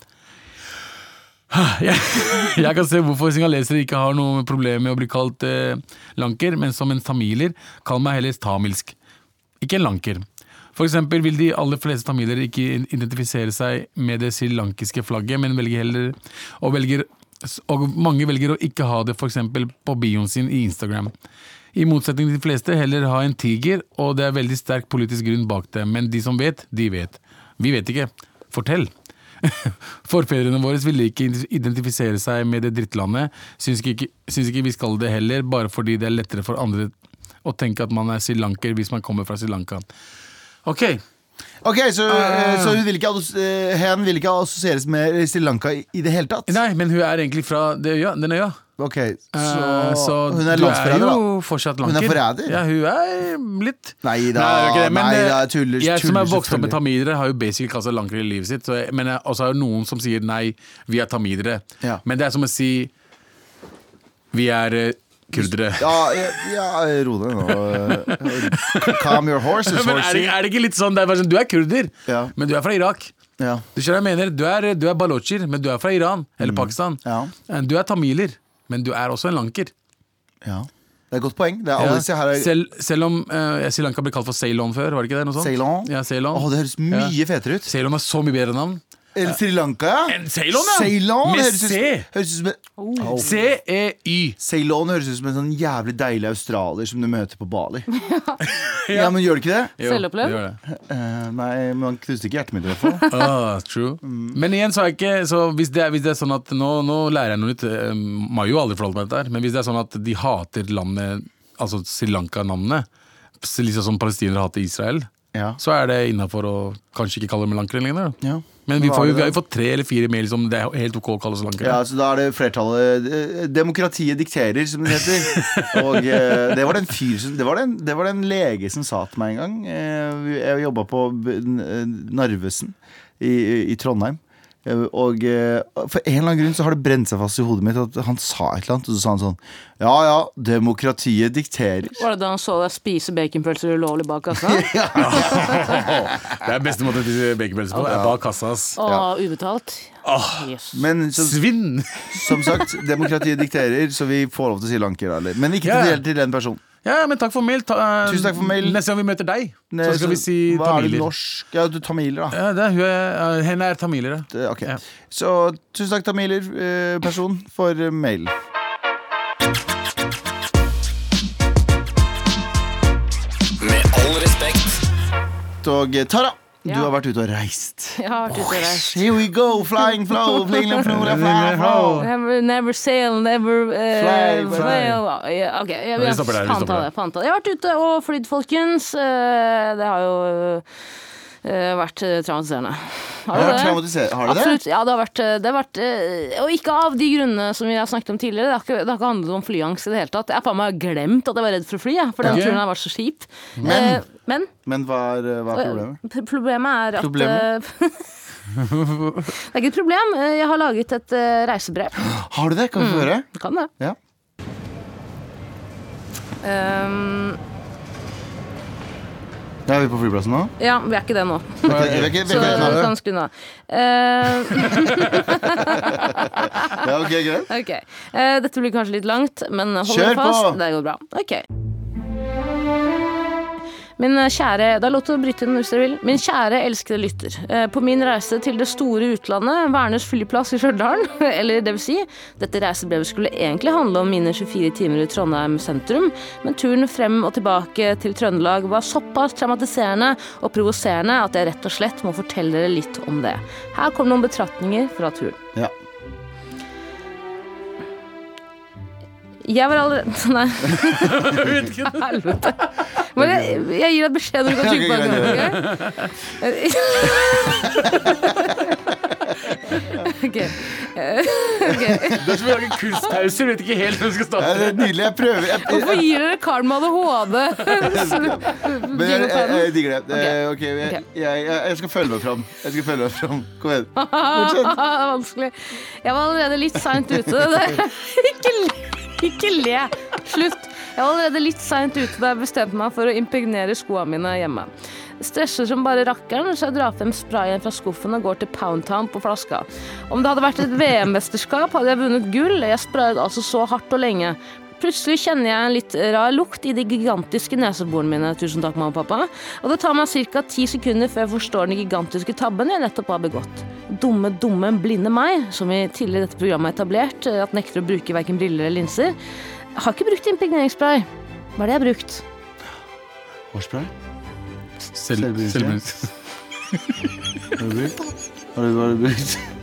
Speaker 3: Jeg, jeg kan se hvorfor singalesere ikke har noe problem med å bli kalt eh, lanker, men som en tamiler, kall meg heller tamilsk. Ikke en lanker. Eksempel vil de aller fleste tamilere ikke identifisere seg med det srilankiske flagget, men velger heller og, velger, og mange velger å ikke ha det eksempel på bioen sin i Instagram. I motsetning til de fleste heller ha en tiger, og det er veldig sterk politisk grunn bak det, men de som vet, de vet. Vi vet ikke. Fortell. Forfedrene våre ville ikke identifisere seg med det drittlandet. Syns ikke, syns ikke vi skal det heller, bare fordi det er lettere for andre å tenke at man er srilanker hvis man kommer fra Sri Lanka. Ok,
Speaker 2: Ok, Så, eh, så hun vil ikke, assos- eh, hen vil ikke assosieres med Sri Lanka i, i det hele tatt?
Speaker 3: Nei, men hun er egentlig fra det øya, den øya.
Speaker 2: Ok, Så,
Speaker 3: Eh, så
Speaker 2: hun er landsforræder,
Speaker 3: er
Speaker 2: da?
Speaker 3: jo fortsatt
Speaker 2: Hun er
Speaker 3: lanker.
Speaker 2: forræder?
Speaker 3: Ja, hun er litt
Speaker 2: Nei da,
Speaker 3: det er ikke det, men,
Speaker 2: nei
Speaker 3: eh,
Speaker 2: da, jeg tuller.
Speaker 3: Jeg som
Speaker 2: tuller
Speaker 3: er vokst opp med
Speaker 2: selvfølgelig.
Speaker 3: tamilere, har jo basically kalt seg lankere i livet sitt. Så jeg, men jeg, også er det noen som sier nei, vi er tamilere.
Speaker 2: Ja.
Speaker 3: Men det er som å si vi er eh, kurdere.
Speaker 2: Ja, ja, ja ro deg nå. Calm your horses,
Speaker 3: Men er det,
Speaker 2: horsey.
Speaker 3: er det ikke litt sånn, er sånn Du er kurder,
Speaker 2: Ja.
Speaker 3: men du er fra Irak.
Speaker 2: Ja.
Speaker 3: Du skjønner jeg mener? Du er, du er balocher, men du er fra Iran eller Pakistan.
Speaker 2: Mm. Ja.
Speaker 3: Eh, Du er tamiler, men du er også en lanker.
Speaker 2: ja. Det er et godt poeng. Er
Speaker 3: Ja.
Speaker 2: er-
Speaker 3: Selv, selv om uh, Sri Lanka ble kalt for Ceylon før, var det ikke det?
Speaker 2: Ceylon?
Speaker 3: Ja, Ceylon.
Speaker 2: Åh, det høres mye fetere ut.
Speaker 3: Ceylon har så mye bedre navn.
Speaker 2: Eller Sri Lanka, ja.
Speaker 3: En Ceylon, ja.
Speaker 2: Ceylon
Speaker 3: Med
Speaker 2: høres ut,
Speaker 3: C.
Speaker 2: høres ut som en,
Speaker 3: Oh. C-E-Y.
Speaker 2: Ceylon høres ut som en sånn jævlig deilig australier som du møter på Bali. ja, men gjør det ikke det?
Speaker 3: Jo,
Speaker 4: Selvopplevd?
Speaker 3: det gjør det.
Speaker 2: Eh, nei, man knuste ikke hjertet mitt i hvert fall.
Speaker 3: Ah, true. Men igjen så er ikke Så hvis det er, hvis det er sånn at Nå, nå lærer jeg noe nytt. Eh, Mayo har aldri forholdt meg til dette, her, men hvis det er sånn at de hater landet, altså Sri Lanka-navnet, liksom som palestinere hater Israel,
Speaker 2: Ja.
Speaker 3: så er det innafor å kanskje ikke kalle dem lankere lenger.
Speaker 2: Ja.
Speaker 3: Men vi, får, vi har jo fått tre eller fire mail som det er helt ok å kalle oss lankere.
Speaker 2: Ja, så da er det flertallet eh, Demokratiet dikterer, som det heter. Og eh, det var den fyr som det var, den, det var den lege som sa til meg en gang. Eh, jeg jobba på Narvesen i, i Trondheim. Eh, Og eh, for en eller annen grunn så har det brent seg fast i hodet mitt at han sa et eller annet. Og så sa han sånn Ja ja, demokratiet dikterer.
Speaker 4: Var det da han så deg spise baconpølser ulovlig bak kassa?
Speaker 3: Det er beste måten å spise baconpølser på. Er bak kassa. ass.
Speaker 4: Og ubetalt? Yes.
Speaker 2: Men så,
Speaker 3: Svinn!
Speaker 2: som sagt, demokratiet dikterer, så vi får lov til å si lanker. Eller. Men ikke
Speaker 3: til,
Speaker 2: til, til den personen.
Speaker 3: Ja, men takk for mail. Ta, uh,
Speaker 2: Tusen takk for mail.
Speaker 3: Neste gang vi møter deg,
Speaker 2: Ne,
Speaker 3: så skal vi si
Speaker 2: hva er det
Speaker 3: tamiler.
Speaker 2: norsk? Ja, du tamiler, da.
Speaker 3: Ja, det er, hun er, eh, henne er tamiler, ja.
Speaker 2: Det- okay.
Speaker 3: Ja.
Speaker 2: Så tusen takk, Tamiler, eh, person, for eh, mail.
Speaker 5: Med all respekt.
Speaker 2: Og Tara, du har vært ute og reist.
Speaker 4: Jeg har vært ute og reist.
Speaker 2: Here we go, flying flow, fling, flow, fly, flow.
Speaker 4: Never, never sail, never uh,
Speaker 2: Fly, fly.
Speaker 4: fail. Ok, jeg,
Speaker 3: Vi
Speaker 4: jeg, det. Jeg har vært ute og flydd, folkens. Eh, Det har jo vært eh, traumatiserende. Har det?
Speaker 2: har du det?
Speaker 4: Absolutt. Ja, det har vært, eh, det har vært eh, Og ikke av de grunnene som vi har snakket om tidligere. Det har ikke, det har ikke handlet om flyangst i det hele tatt. Jeg har faen meg glemt at jeg var redd for å fly, for den
Speaker 3: okay.
Speaker 4: turen har vært så kjip.
Speaker 2: Men-
Speaker 4: Eh, men
Speaker 2: Men hva er, eh, hva er problemet?
Speaker 4: Problemet er at
Speaker 2: Problemet?
Speaker 4: eh, Det er ikke et problem. Eh, Jeg har laget et eh, reisebrev.
Speaker 2: Har du det? Kan vi få høre?
Speaker 4: Mm, kan det.
Speaker 2: Ja.
Speaker 4: Um,
Speaker 2: Ja, er vi på flyplassen nå?
Speaker 4: ja, vi er ikke det nå. Så du kan skru av. Eh,
Speaker 2: Ja, ok, greit.
Speaker 4: ok. Uh, dette blir kanskje litt langt, men hold
Speaker 2: Kjør
Speaker 4: fast.
Speaker 2: på!
Speaker 4: Det går bra. Ok. Min kjære Det er lov til å bryte inn hvis dere vil. Min kjære elskede lytter. Eh, På min reise til det store utlandet, Værnes flyplass i Stjørdal, eller det vil si, dette reisebrevet skulle egentlig handle om mine 24 timer i Trondheim sentrum, men turen frem og tilbake til Trøndelag var såpass traumatiserende og provoserende at jeg rett og slett må fortelle dere litt om det. Her kommer noen betraktninger fra turen.
Speaker 2: Ja.
Speaker 4: Jeg var allerede Nei. Helvete. Men jeg, jeg gir deg beskjed når du kan trykke på
Speaker 2: Ok,
Speaker 4: Okay? Okay. Ok. Eh, ok.
Speaker 3: Det er som å lage kunstpauser, vet ikke helt hvor du skal
Speaker 2: Ja,
Speaker 3: starte.
Speaker 2: det er nydelig. Jeg prøver. Jeg,
Speaker 4: Hvorfor gir dere karen med ADHD
Speaker 2: men jeg, jeg, jeg digger det. Okay. ok, jeg, jeg, jeg, jeg skal følge meg fram. Jeg skal følge meg fram. Kom igjen.
Speaker 4: Er vanskelig. Jeg var allerede litt seint ute. Det er, ikke, le, ikke le. Slutt. Jeg var allerede litt seint ute da jeg bestemte meg for å impregnere skoene mine hjemme. Stresser som bare rakkeren, så jeg drar frem sprayen fra skuffen og går til Poundtown på flaska. Om det hadde vært et VM-mesterskap, hadde jeg vunnet gull. Jeg sprayet altså så hardt og lenge. Plutselig kjenner jeg en litt rar lukt i de gigantiske neseborene mine. Tusen takk, mamma og pappa. Og det tar meg ca. ti sekunder før jeg forstår den gigantiske tabben jeg nettopp har begått. Dumme, dumme, blinde meg, som i tidligere i dette programmet har etablert, eh, at nekter å bruke verken briller eller linser, har ikke brukt impregneringsspray. Hva er det jeg har brukt?
Speaker 2: Hårspray?
Speaker 3: Selv,
Speaker 2: Selvbruksrett.
Speaker 3: selvbruks.
Speaker 2: Har du brukt? Har du, har du brukt?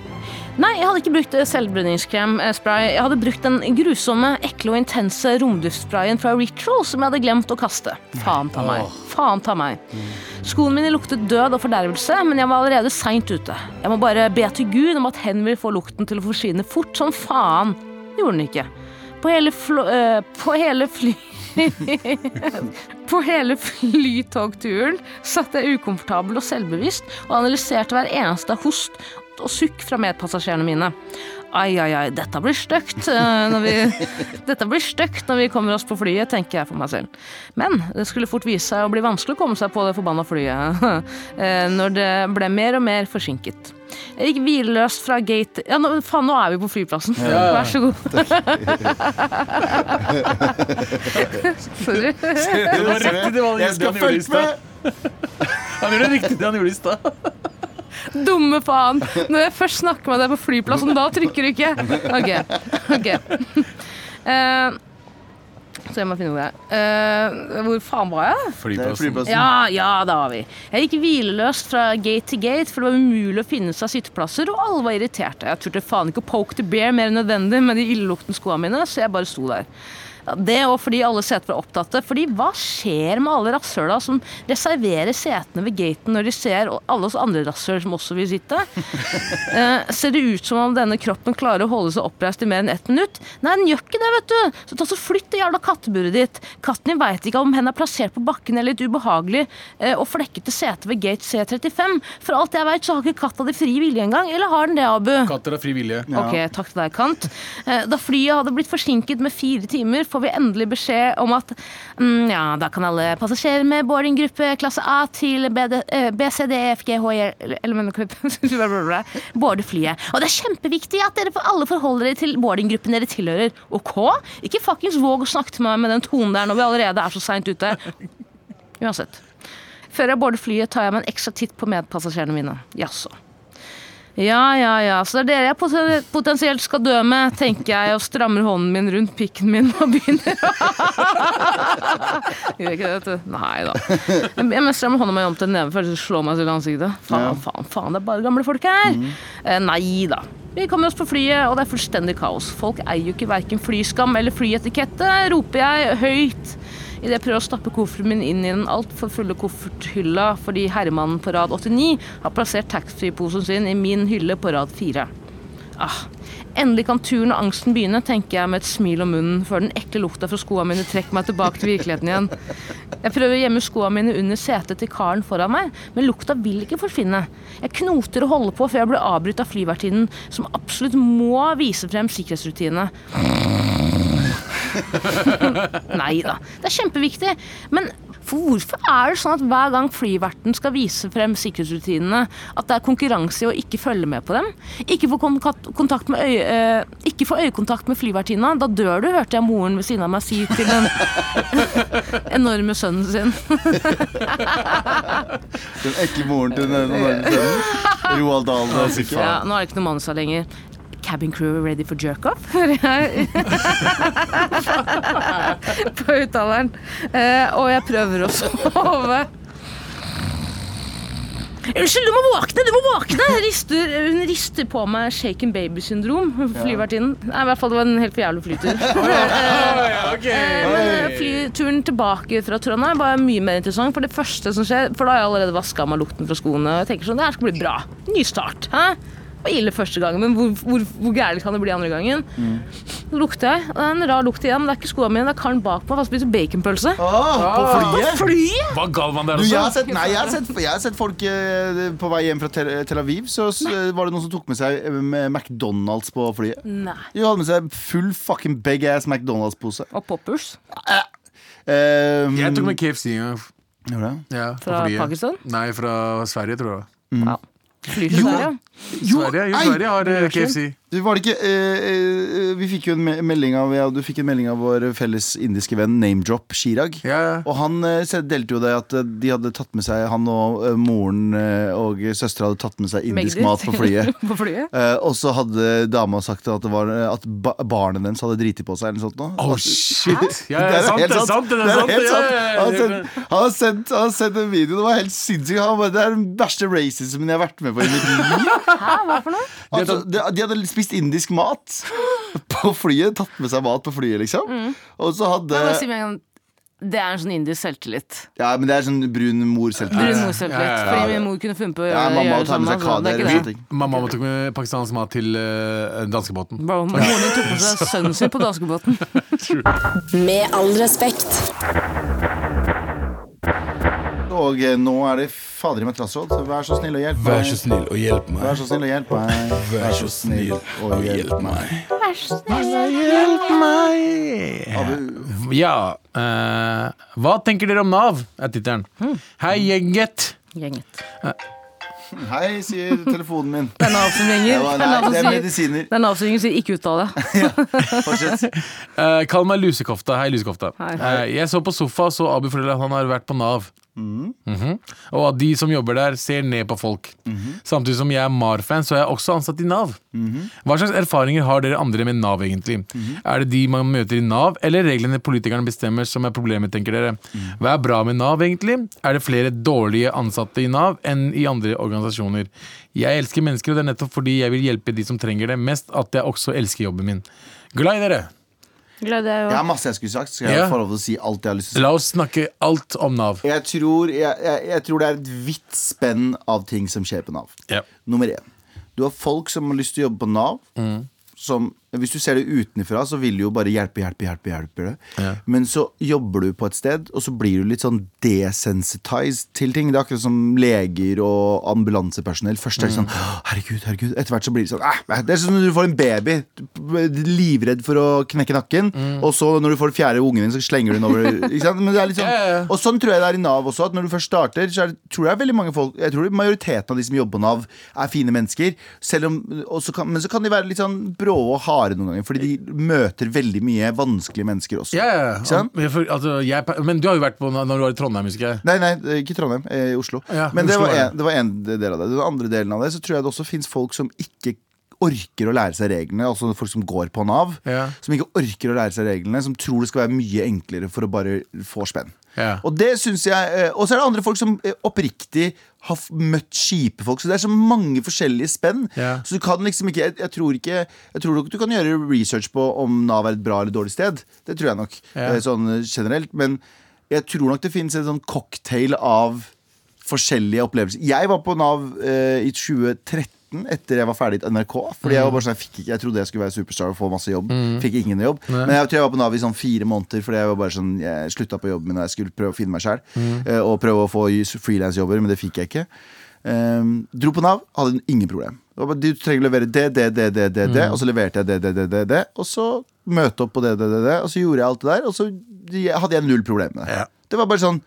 Speaker 4: Nei, jeg hadde ikke brukt eh, selvbrenningskrem-spray. Jeg hadde brukt den grusomme, ekle og intense romduftsprayen fra Ritual som jeg hadde glemt å kaste. Faen ta meg. Faen ta meg. Skoene mine luktet død og fordervelse, men jeg var allerede seint ute. Jeg må bare be til Gud om at hen vil få lukten til å forsvinne fort som faen. Det gjorde den ikke. På hele, flå... øh, på hele fly... På hele flytogturen satt jeg ukomfortabel og selvbevisst og analyserte hver eneste host og sukk fra medpassasjerene mine. Ai, ai, ai, dette blir stygt eh, når vi Dette blir stygt når vi kommer oss på flyet, tenker jeg for meg selv. Men det skulle fort vise seg å bli vanskelig å komme seg på det forbanna flyet eh, når det ble mer og mer forsinket. Jeg gikk hvileløst fra gate Ja, nå, faen, nå er vi på flyplassen. Vær så god. Sorry.
Speaker 3: Det var
Speaker 2: skal
Speaker 3: det han gjorde i stad. Han gjorde riktig det han gjorde i stad.
Speaker 4: Dumme faen. Når jeg først snakker med deg på flyplassen, da trykker du ikke. Ok. ok. Uh, så jeg må finne er. Eh, hvor faen var jeg?
Speaker 3: Flyplassen.
Speaker 2: flyplassen.
Speaker 4: Ja, ja, da var vi. Jeg gikk hvileløst fra gate til gate, for det var umulig å finne seg sitteplasser, og alle var irriterte. Jeg turte faen ikke å poke the bear mer enn nødvendig med de illeluktende skoene mine, så jeg bare sto der. Ja, Det og fordi alle seter var opptatte. Fordi hva skjer med alle rasshøla som reserverer setene ved gaten når de ser alle oss andre rasshøl som også vil sitte? Eh, ser det ut som om denne kroppen klarer å holde seg oppreist i mer enn ett minutt? Nei, den gjør ikke det, vet du. Så ta så flytt det jævla katteburet ditt. Katten din veit ikke om hen er plassert på bakken eller litt ubehagelig eh, og flekkete sete ved gate C35. For alt jeg veit, så har ikke katta di fri vilje engang. Eller har den det, Abu?
Speaker 3: Katter har fri vilje.
Speaker 4: Ok, takk til deg, Kant. Eh, Da flyet hadde blitt forsinket med fire timer, får vi endelig beskjed om at mm, ja, da kan alle passasjerer med boardinggruppe klasse A til eh, BCDFGHI boarde flyet. Og det er kjempeviktig at dere får alle forholder dere til boardinggruppen dere tilhører. OK? Ikke fuckings våg å snakke til meg med den tonen der når vi allerede er så seint ute. Uansett. Før jeg boarder flyet, tar jeg meg en ekstra titt på medpassasjerene mine. Jaså. Ja, ja, ja, så det er dere jeg potensielt skal dø med, tenker jeg, og strammer hånden min rundt pikken min og begynner å Gjør ikke det, vet du. Nei da. Jeg strammer hånda mi om til neven før jeg slår meg selv i ansiktet. Faen, faen, faen, det er bare gamle folk her. Eh, nei da. Vi kommer oss på flyet, og det er fullstendig kaos. Folk eier jo ikke verken flyskam eller flyetikette, roper jeg høyt idet jeg prøver å stappe kofferten min inn i den altfor fulle kofferthylla fordi herremannen på rad 89 har plassert taxfree-posen sin i min hylle på rad 4. Ah, endelig kan turen og angsten begynne, tenker jeg med et smil om munnen før den ekle lukta fra skoene mine trekker meg tilbake til virkeligheten igjen. Jeg prøver å gjemme skoene mine under setet til karen foran meg, men lukta vil ikke forsvinne. Jeg knoter og holder på før jeg blir avbrutt av flyvertinnen, som absolutt må vise frem sikkerhetsrutinene. Nei da, det er kjempeviktig. Men for hvorfor er det sånn at hver gang flyverten skal vise frem sikkerhetsrutinene, at det er konkurranse i å ikke følge med på dem? Ikke få kontakt med øye, eh, ikke få øyekontakt med flyvertinna. Da dør du, hørte jeg moren ved siden av meg si til den enorme sønnen sin.
Speaker 2: Den ekle moren til den enorme sønnen. Roald Dahl. det er sikkert.
Speaker 4: Ja, nå er det ikke noe manus her lenger. Cabin crew ready for jerk-off, hører jeg. På uttaleren. Eh, og jeg prøver å sove. Unnskyld, du må våkne! du må våkne rister, Hun rister på meg shaken baby-syndrom, flyvertinnen. Nei, i hvert fall det var en helt for jævlig flytur. Eh, Men eh, flyturen tilbake fra Trondheim var mye mer interessant. For det første som skjer, for da har jeg allerede vaska av meg lukten fra skoene. Og jeg tenker sånn, det her skal bli bra. Ny start. Hæ? Det var ille første gangen, men hvor, hvor, hvor gærent kan det bli andre gangen? Så lukter jeg. og Det er en rar lukt igjen. men Det er ikke skoene mine, det er karen bak meg. Han spiser baconpølse.
Speaker 2: Åh, på flyet?
Speaker 4: Flyet!
Speaker 3: Var Galvan der
Speaker 2: Du, jeg, har sett, nei, jeg, har sett, jeg har sett folk eh, på vei hjem fra Tel, Tel Aviv. Så s- var det noen som tok med seg eh, med McDonald's på flyet.
Speaker 4: Nei.
Speaker 2: De hadde med seg full fucking big ass McDonald's-pose.
Speaker 4: Og poppers
Speaker 2: Eh,
Speaker 3: Jeg tok med KFC en gang.
Speaker 2: Gjorde det?
Speaker 3: Ja, på
Speaker 4: fra. Pakistan.
Speaker 3: Nei, fra Sverige, tror jeg.
Speaker 4: Ja. Flyr til Sverige.
Speaker 3: Sverige, jo! Sverige har eh, KFC.
Speaker 2: Var det ikke eh, eh, Vi fikk jo en melding av ja, Du fikk en melding av vår felles indiske venn Namedrop Chirag.
Speaker 3: Ja, ja.
Speaker 2: Og han eh, delte jo det at de hadde tatt med seg Han og eh, moren eh, og søstera hadde tatt med seg indisk
Speaker 4: Megdit.
Speaker 2: mat på flyet.
Speaker 4: på flyet.
Speaker 2: Eh, og så hadde dama sagt at, det var, at ba barnet dens hadde driti på seg. Eller noe sånt, nå.
Speaker 3: Oh, shit!
Speaker 2: Det
Speaker 3: er sant, er sant! Det er
Speaker 2: helt sant. Han har sendt- han har sendt, han har sendt en video. Det var helt sinnssykt. Han bare, Det er den verste racismen jeg har vært med på i mitt liv.
Speaker 4: Hæ, hva for noe?
Speaker 2: Altså, de, de hadde spist indisk mat på flyet. Tatt med seg mat på flyet, liksom. Og så hadde
Speaker 4: si Det er en sånn indisk selvtillit.
Speaker 2: Ja, men det er sånn brun
Speaker 4: Brun
Speaker 2: mor-selvtillit.
Speaker 4: mor-selvtillit.
Speaker 3: Ja, ja, ja.
Speaker 4: Fordi min mor kunne funnet på å
Speaker 2: Ja,
Speaker 4: gjøre,
Speaker 2: mamma
Speaker 4: gjøre det samme. er
Speaker 2: kader
Speaker 4: det.
Speaker 3: Mamma tok med pakistansk mat til uh, danskebåten.
Speaker 4: Moren din tok med seg sønnen sin på danskebåten.
Speaker 1: Med all respekt.
Speaker 2: Og eh, nå er det fader i meg trassråd. så Vær så snill og hjelp
Speaker 5: Vær så
Speaker 2: meg.
Speaker 5: snill og hjelp
Speaker 2: Vær så snill og hjelp meg.
Speaker 5: Vær så snill og hjelp meg.
Speaker 3: Ja. uh, hva tenker dere om Nav? er tittelen. Hei, gjenget.
Speaker 4: Gjenget.
Speaker 2: Hei, sier telefonen min.
Speaker 4: Det er Nav som ringer.
Speaker 2: Det
Speaker 4: Det er
Speaker 2: nei, det er medisiner.
Speaker 4: det er Nav som ringer, sier ikke uttale.
Speaker 2: Fortsett.
Speaker 3: Uh, kall meg Lusekofta. Hei, Lusekofta.
Speaker 4: Hei.
Speaker 3: Uh, jeg så på sofa så Abu forteller at han har vært på Nav. Mhm. Og at de som jobber der, ser ned på folk. Samtidig som jeg er MAR-fan, så er jeg også ansatt i Nav. Hva slags erfaringer har dere andre med Nav, egentlig? Er det de man møter i Nav, eller reglene politikerne bestemmer som er problemet, tenker dere? Hva er bra med Nav, egentlig? Er det flere dårlige ansatte i Nav enn i andre organisasjoner? Jeg elsker mennesker, og det er nettopp fordi jeg vil hjelpe de som trenger det mest, at jeg også elsker jobben min. Glad i dere!
Speaker 4: Jeg
Speaker 2: Jeg har masse jeg skulle sagt. Skal jeg
Speaker 3: Ja.
Speaker 2: få lov til å si alt jeg har lyst til å si?
Speaker 3: La oss snakke alt om Nav.
Speaker 2: Jeg tror, jeg, jeg, jeg tror det er et vidt spenn av ting som skjer på Nav.
Speaker 3: Ja.
Speaker 2: Nummer én. Du har folk som har lyst til å jobbe på Nav. Som, hvis du ser det utenfra, så vil du jo bare hjelpe, hjelpe, hjelpe. hjelpe
Speaker 3: Ja.
Speaker 2: Men så jobber du på et sted, og så blir du litt sånn desensitized til ting. Det er akkurat som leger og ambulansepersonell. Først er det sånn Herregud, herregud. Etter hvert så blir det sånn «Æh, Det er sånn når du får en baby. Livredd for å knekke nakken. Og så når du får den fjerde ungen din, så slenger du den over. Er sånn, og sånn tror jeg det er i Nav også. At når du først starter, så det, tror jeg veldig mange folk Jeg tror majoriteten av de som jobber på Nav, er fine mennesker. Om, kan, men så kan de være litt sånn brå og harde noen ganger, fordi de møter veldig mye vanskelige mennesker også.
Speaker 3: Ja, ja? Men for, altså, jeg, men du har jo vært på når du var i Trondheim, husker jeg.
Speaker 2: Nei, nei, ikke Trondheim. eh, I Oslo.
Speaker 3: Ja,
Speaker 2: Men det
Speaker 3: Oslo
Speaker 2: var en, det var en del av det. Den andre delen av det Så tror jeg det også fins folk som ikke orker å lære seg reglene. Altså folk som går på Nav.
Speaker 3: Ja.
Speaker 2: Som ikke orker å lære seg reglene. Som tror det skal være mye enklere for å bare få spenn.
Speaker 3: Ja.
Speaker 2: Og det synes jeg eh, Og så er det andre folk som eh, oppriktig har møtt kjipe folk. Så det er så mange forskjellige spenn.
Speaker 3: Ja.
Speaker 2: Så du kan liksom ikke jeg, jeg tror ikke Jeg tror nok du kan gjøre research på om Nav er et bra eller dårlig sted. Det tror jeg nok.
Speaker 3: Ja.
Speaker 2: eh, Sånn generelt. Men jeg tror nok det finnes en sånn cocktail av forskjellige opplevelser. Jeg var på Nav eh, i 2013. Etter jeg var ferdig i NRK. Fordi jeg var bare sånn, jeg, ikke, jeg trodde jeg skulle være superstar og få masse jobb. Fikk ingen jobb Men jeg tror jeg var på Nav i sånn fire måneder fordi jeg var bare sånn Jeg slutta på jobben min og jeg skulle prøve å finne meg sjæl. og prøve å få frilansjobber, men det fikk jeg ikke. Um, dro på Nav, hadde ingen problem. Bare, Du trenger å levere det, det, det, det, det, det og så leverte jeg det, det, det, det, det. Og så møte opp på det, det, det, det, og så gjorde jeg alt det der, og så hadde jeg null problem med det.
Speaker 3: Ja.
Speaker 2: Det var bare sånn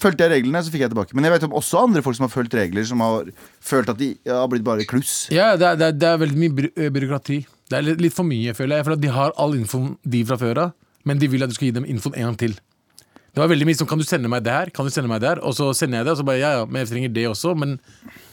Speaker 2: Fulgte jeg reglene, så fikk jeg tilbake. Men jeg vet om også andre folk som har fulgt regler, som har følt at de har blitt bare kluss.
Speaker 3: Ja, det er, det, er, det er veldig mye by eh, byråkrati. Det er litt, litt for mye, jeg føler jeg. For at de har all infoen de fra før av, men de vil at du skal gi dem infoen en gang til. Det var veldig mye sånn Kan du sende meg det her? Kan du sende meg det her? Og så sender jeg det, og så bare ja, ja, men jeg trenger det også. Men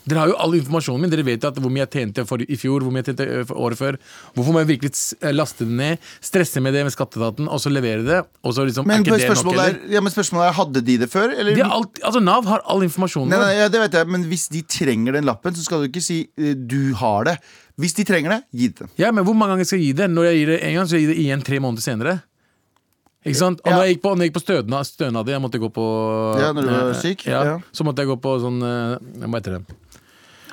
Speaker 3: dere har jo all informasjonen min. Dere vet at hvor mye jeg tjente for, i fjor, hvor mye jeg tjente for året før. Hvorfor må jeg virkelig eh, laste det ned, stresse med det med skatteetaten, og så levere det? Og så liksom,
Speaker 2: Men,
Speaker 3: er ikke det nok
Speaker 2: eller? er, ja, men spørsmålet er Hadde de det før? Eller?
Speaker 3: De alt, altså Nav har all informasjonen.
Speaker 2: Nei, nei, ja, det vet jeg, men hvis de trenger den lappen, så skal du ikke si eh, 'du har det'. Hvis de trenger det, gi det.
Speaker 3: Ja, men hvor mange ganger skal jeg gi det? Når jeg gir det én gang, så gir jeg det igjen tre måneder senere. Ikke sant? Og
Speaker 2: Ja.
Speaker 3: når jeg gikk på, jeg gikk på stønad, stønader, jeg måtte gå på
Speaker 2: Ja, når du var syk,
Speaker 3: Ja,
Speaker 2: ja.
Speaker 3: Så måtte jeg gå på sånn eh, Hva heter det?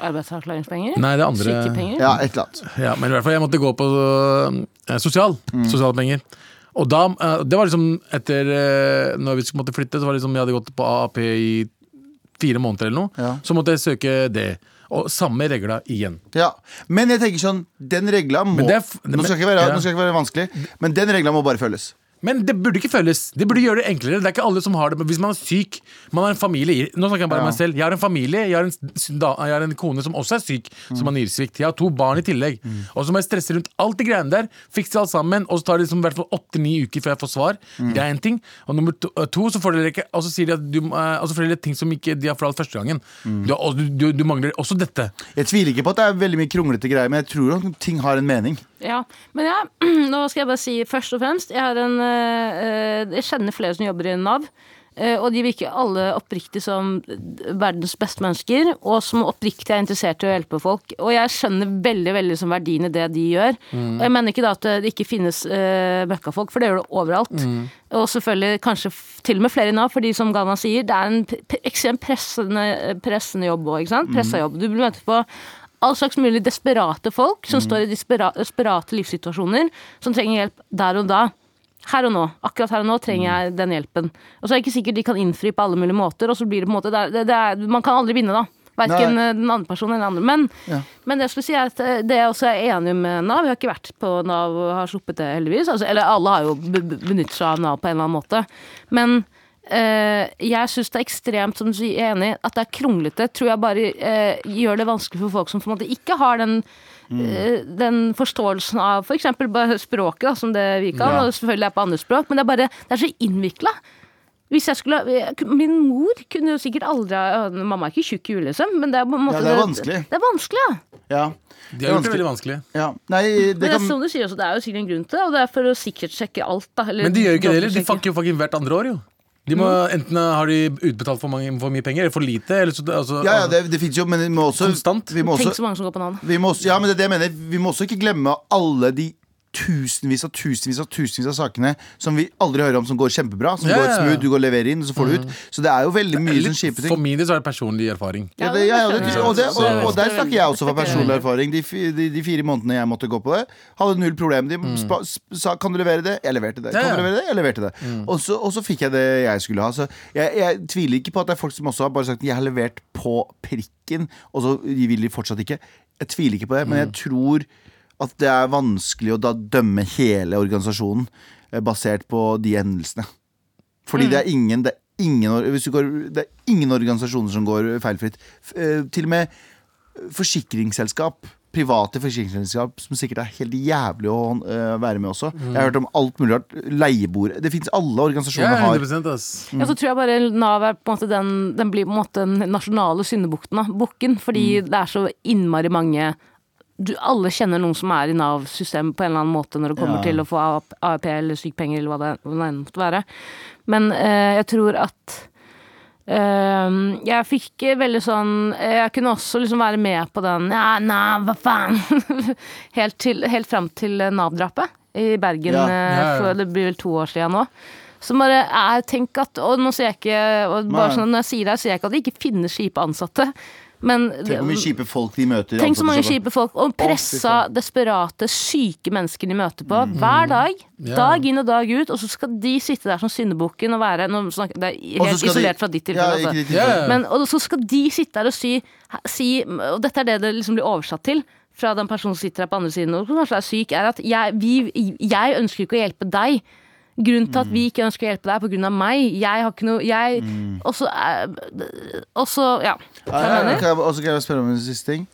Speaker 4: Arbeidsavklaringspenger?
Speaker 3: Nei, det andre
Speaker 4: Sykepenger?
Speaker 2: Ja, et eller annet.
Speaker 3: Ja, men i hvert fall jeg måtte gå på eh, sosial.
Speaker 2: Mm.
Speaker 3: Sosiale penger. Og da, eh, det var liksom etter Når vi måtte flytte, så var det liksom jeg hadde gått på AAP i fire måneder eller noe.
Speaker 2: Ja.
Speaker 3: Så måtte jeg søke det. Og samme regla igjen.
Speaker 2: Ja. Men jeg tenker sånn, den regla må
Speaker 3: Men det er f-
Speaker 2: nå, skal ikke være,
Speaker 3: ja.
Speaker 2: nå skal ikke være vanskelig, men den regla må bare følges.
Speaker 3: Men det burde ikke føles. Det burde gjøre det enklere. Det er ikke alle som har det Men Hvis man er syk, man har en familie Nå snakker jeg bare om
Speaker 2: Ja.
Speaker 3: meg selv. Jeg har en familie, jeg har en, da, jeg har en kone som også er syk,
Speaker 2: Mm.
Speaker 3: som har nyresvikt. Jeg har to barn i tillegg. Og så må jeg stresse rundt alt de greiene der, fikse alt sammen, og så tar det liksom i hvert fall åtte-ni uker før jeg får svar.
Speaker 2: Mm.
Speaker 3: Det er en ting. Og nummer to, øh, to så får dere ikke Og så sier de at du må, øh, og så får dere ting som ikke de har fortalt første gangen.
Speaker 2: Mm.
Speaker 3: Du, du, du, du mangler også dette.
Speaker 2: Jeg tviler ikke på at det er veldig mye kronglete greier, men jeg tror at ting har en mening.
Speaker 4: Ja, men ja, nå skal jeg bare si først og fremst Jeg, har en, eh, jeg kjenner flere som jobber i Nav. eh, Og de virker alle oppriktig som verdens beste mennesker, og som oppriktig er interessert i å hjelpe folk. Og jeg skjønner veldig veldig som verdien i det de gjør. Og jeg mener ikke da at det ikke finnes uh, møkkafolk, for det gjør det overalt. Og selvfølgelig kanskje til og med flere i Nav, fordi som Ghana sier, det er en ekstremt pressende, pressende jobb òg, ikke sant? Pressa jobb. Du blir møtt på all slags mulig desperate folk som står i despera desperate livssituasjoner, som trenger hjelp der og da. Her og nå. Akkurat her og nå trenger jeg den hjelpen. Og så er det ikke sikkert de kan innfri på alle mulige måter, og så blir det på en måte det det, er, Man kan aldri vinne, da. Verken eh, den andre personen eller den andre. Men,
Speaker 2: Ja.
Speaker 4: men det jeg skulle si er at eh, det jeg også er enig med Nav Vi har ikke vært på Nav og har sluppet det, heldigvis. Altså, eller alle har jo be- be- benyttet seg av Nav på en eller annen måte. Men eh, jeg syns det er ekstremt, som du sier, jeg er enig, at det er kronglete. Tror jeg bare eh, gjør det vanskelig for folk som på en måte ikke har den eh, den forståelsen av f.eks. For språket, da, som det vi kan,
Speaker 2: Ja.
Speaker 4: og selvfølgelig er på andre språk, men det er bare det er så innvikla. Hvis jeg skulle, min mor kunne jo sikkert aldri ha Mamma er ikke tjukk i huet, liksom, men det er på en måte
Speaker 2: Ja, det er vanskelig.
Speaker 4: Det er vanskelig, ja.
Speaker 2: Ja.
Speaker 3: De har gjort det veldig vanskelig.
Speaker 2: ja. Nei, det
Speaker 4: Men det
Speaker 2: kan
Speaker 4: som du sier også, det er jo sikkert en grunn til det, og det er for å sikkerhetssjekke alt. Da, eller
Speaker 3: Men de gjør jo ikke det heller. De fucker jo fucking hvert andre år, jo. De må,
Speaker 2: Mm.
Speaker 3: Enten har de utbetalt for, mange, for mye penger, eller for lite. Eller så, altså,
Speaker 2: Ja, ja, det, det fins jo, men vi må også
Speaker 3: Konstant.
Speaker 2: Vi må
Speaker 4: Tenk så mange som går på Nav.
Speaker 2: vi må også, ja, men det det jeg mener. Vi må også ikke glemme alle de tusenvis og tusenvis og tusenvis av sakene som vi aldri hører om, som går kjempebra. Som
Speaker 3: yeah.
Speaker 2: går smooth, du går og leverer inn, og så får du ut. Så det er jo veldig mye sånn kjipe
Speaker 3: For min del så er det personlig erfaring.
Speaker 2: Ja, det, ja, det, og, det, og, og der snakker jeg også fra
Speaker 4: er
Speaker 2: personlig erfaring. De, de, de fire månedene jeg måtte gå på det, hadde null problem. De spa, sa 'kan du levere det?' Jeg leverte det. Kan du levere det? Jeg leverte det. Og, så, og så fikk jeg det jeg skulle ha. Så jeg, jeg tviler ikke på at det er folk som også har bare sagt 'jeg har levert på prikken', og så vil de fortsatt ikke. Jeg tviler ikke på det, men jeg tror at det er vanskelig å da dømme hele organisasjonen eh, basert på de hendelsene. Fordi det er ingen det er ingen, hvis du går, det er ingen organisasjoner som går feilfritt. Eh, til og med forsikringsselskap. Private forsikringsselskap som sikkert er helt jævlig å eh, være med også. Jeg har hørt om alt mulig rart. Leieboere. Det fins alle organisasjoner har.
Speaker 3: 100 ass.
Speaker 4: Ja, så tror jeg bare Nav er på en måte den Den blir på en måte den nasjonale syndebukken. Bukken. Fordi det er så innmari mange du, Alle kjenner noen som er i Nav-systemet på en eller annen måte når det kommer
Speaker 2: Ja.
Speaker 4: til å få AAP eller sykepenger eller hva det, hva enn måtte være. Men eh, jeg tror at eh, jeg fikk veldig sånn Jeg kunne også liksom være med på den Ja, Nav, hva faen? helt, til, helt fram til Nav-drapet i Bergen.
Speaker 2: Ja.
Speaker 4: eh,
Speaker 3: Ja, ja.
Speaker 4: For, det blir vel to år siden nå. Så bare er, tenk at Og nå sier jeg ikke og bare sånn, Når jeg sier det, sier jeg ikke at det ikke finnes kjipe ansatte. Men
Speaker 2: Tenk hvor mye kjipe folk de møter.
Speaker 4: Tenk så mange kjipe folk, og pressa, desperate, syke mennesker de møter på hver dag.
Speaker 3: Ja.
Speaker 4: Dag inn og dag ut, og så skal de sitte der som syndebukken og være nå snakker, Det er helt
Speaker 2: isolert de-
Speaker 4: fra ditt tilfelle.
Speaker 2: Ja,
Speaker 4: altså. Men, og så skal de sitte der og si, si Og dette er det det liksom blir oversatt til fra den personen som sitter her på andre siden og kanskje er syk, er at jeg, vi, jeg ønsker ikke å hjelpe deg. Grunnen til at vi ikke ønsker å hjelpe deg, er av meg. Jeg har ikke noe jeg, Og så er- ja. Hva
Speaker 2: Ja,
Speaker 4: jeg mener?
Speaker 2: Og så kan jeg spørre om en siste ting.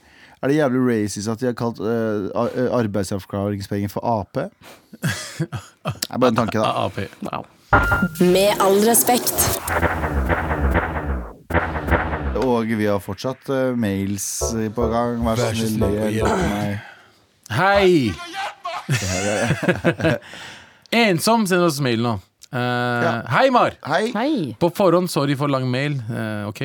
Speaker 2: Er det jævlig racist at de har kalt uh, ar- eh, arbeidsavklaringspenger for Ap? Det er bare en tanke, da.
Speaker 3: AP.
Speaker 4: Wow.
Speaker 1: Med all respekt.
Speaker 2: Og vi har fortsatt uh, mails på gang. Vær så snill, hjelp meg.
Speaker 3: Hei! Ensom sender oss mail nå. Eh, Hei, Mar!
Speaker 2: Hei.
Speaker 4: Hei.
Speaker 3: På forhånd, sorry for lang mail. Eh, ok.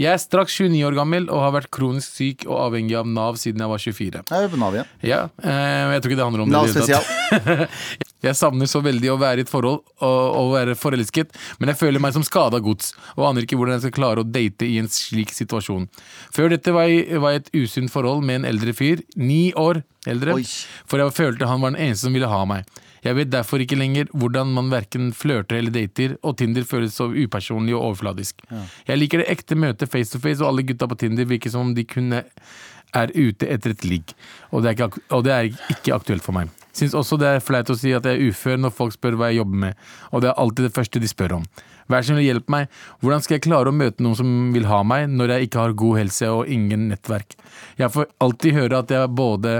Speaker 3: Jeg er straks 29 år gammel og har vært kronisk syk og avhengig av Nav siden jeg var 24.
Speaker 2: Jeg er på Nav igjen.
Speaker 3: Ja, eh, jeg tror ikke det handler om
Speaker 2: Nav
Speaker 3: det. i det hele tatt.
Speaker 2: spesial.
Speaker 3: Jeg savner så veldig å være i et forhold og, og være forelsket, men jeg føler meg som skada gods og aner ikke hvordan jeg skal klare å date i en slik situasjon. Før dette var jeg var jeg i et usunt forhold med en eldre fyr, ni år eldre,
Speaker 2: Oi.
Speaker 3: for jeg følte han var den eneste som ville ha meg. Jeg vet derfor ikke lenger hvordan man verken flørter eller dater, og Tinder føles så upersonlig og overfladisk. Jeg liker det ekte møtet face to face, og alle gutta på Tinder virker som om de kunne er ute etter et ligg, og og det er ikke aktuelt for meg. Syns også det er flaut å si at jeg er ufør når folk spør hva jeg jobber med, og det er alltid det første de spør om. Vær så snill, hjelp meg. Hvordan skal jeg klare å møte noen som vil ha meg, når jeg ikke har god helse og ingen nettverk? Jeg får alltid høre at jeg er både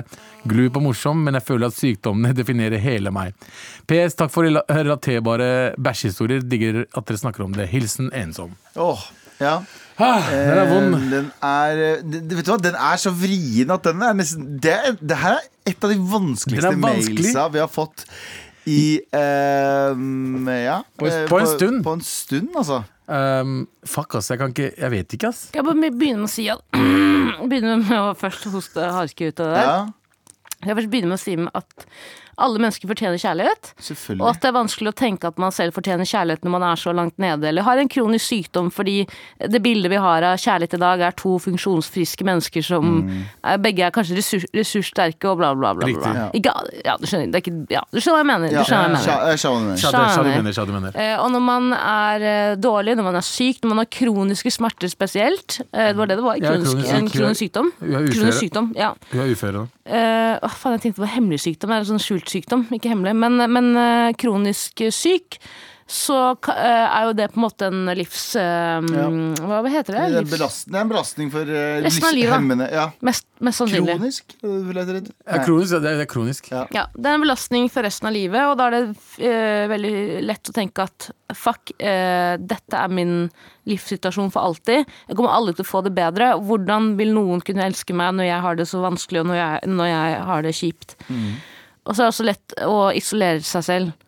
Speaker 3: glup og morsom, men jeg føler at sykdommene definerer hele meg. PS, takk for rela- relaterbare bæsjehistorier. Digger at dere snakker om det. Hilsen ensom.
Speaker 2: Åh, ja.
Speaker 3: Ah, den er vond.
Speaker 2: Eh, Den er, eh, det- vet du hva, den er så vrien at den er nesten Det, det her er et av de vanskeligste
Speaker 3: vanskelig.
Speaker 2: mailsa vi har fått i um, Ja.
Speaker 3: På-
Speaker 2: eh,
Speaker 3: på en stund.
Speaker 2: På en stund, altså.
Speaker 3: Um, fuck, ass. Jeg kan ikke Jeg vet ikke, ass.
Speaker 4: Skal jeg bare begynne med å si at Begynne med å først hoste harke ut av det der.
Speaker 2: Ja,
Speaker 4: Jeg først begynne med å si at alle mennesker fortjener kjærlighet. Og at det er vanskelig å tenke at man selv fortjener kjærlighet når man er så langt nede, eller har en kronisk sykdom, fordi det bildet vi har av kjærlighet i dag, er to funksjonsfriske mennesker som er, begge er kanskje ressurs, ressurssterke og bla, bla, bla. bla.
Speaker 3: Riktig.
Speaker 4: ja. Ikke, ja, du skjønner, det er ikke, ja, du skjønner hva jeg mener.
Speaker 2: Ja,
Speaker 4: Du skjønner hva jeg
Speaker 2: sja-
Speaker 4: mener.
Speaker 3: Sja du mener, sja du mener.
Speaker 4: Eh, og når man er eh, dårlig, når man er syk, når man har kroniske smerter spesielt eh, Det var det det var?
Speaker 3: Ja,
Speaker 4: Kronisk,
Speaker 3: kronisk
Speaker 4: en kronisk sykdom.
Speaker 3: Hun er uføre.
Speaker 4: Kronisk sykdom, ja.
Speaker 3: Hun er uføre, da.
Speaker 4: Eh, å, faen, jeg tenkte på hemmelig sykdom. Det er en sånn skjult sykdom, ikke hemmelig. Men, men eh, kronisk syk, så eh, er jo det på en måte en livs... Ja. Hva heter det?
Speaker 2: Det er, en belastning, det er en belastning for
Speaker 4: Resten av livet.
Speaker 2: Ja.
Speaker 4: mest, mest sannsynlig.
Speaker 2: Kronisk, eh, vil jeg det.
Speaker 3: Ja, kronisk, det er, det er kronisk.
Speaker 2: Ja.
Speaker 4: Ja, det er en belastning for resten av livet, og da er det uh, veldig lett å tenke at fuck, uh, dette er min livssituasjon for alltid. Jeg kommer aldri til å få det bedre. Hvordan vil noen kunne elske meg når jeg har det så vanskelig, og når jeg, når jeg har det kjipt? Og så er det også lett å isolere seg selv.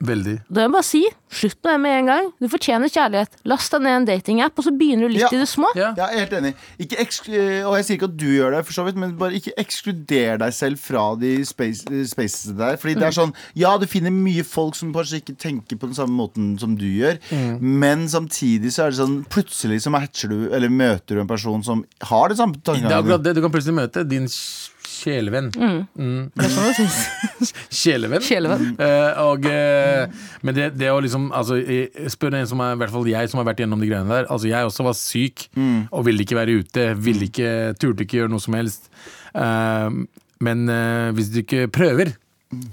Speaker 3: Veldig.
Speaker 4: Da er jeg bare si slutt med det med en gang. Du fortjener kjærlighet. Last deg ned en datingapp, og så begynner du litt
Speaker 2: Ja.
Speaker 4: i det små.
Speaker 3: Ja.
Speaker 2: Jeg er helt enig. Ikke eh, og jeg sier ikke at du gjør det, for så vidt, men bare ikke ekskluder deg selv fra de space, eh, der. Fordi det er sånn Ja, du finner mye folk som kanskje ikke tenker på den samme måten som du gjør, men samtidig så er det sånn Plutselig så matcher du, eller møter du en person som har det samme
Speaker 3: Det er
Speaker 2: tankegangen.
Speaker 3: akkurat det. Du kan plutselig møte din sj- Mm.
Speaker 4: Det er sånn det sies.
Speaker 3: Sjelevenn.
Speaker 4: Sjelevenn.
Speaker 3: Eh, og, eh, men det, det å liksom altså, Spør en som er, i hvert fall jeg som har vært gjennom de greiene der. Altså, jeg også var syk og ville ikke være ute. Ville ikke, turte ikke gjøre noe som helst. Eh, men eh, hvis du ikke prøver,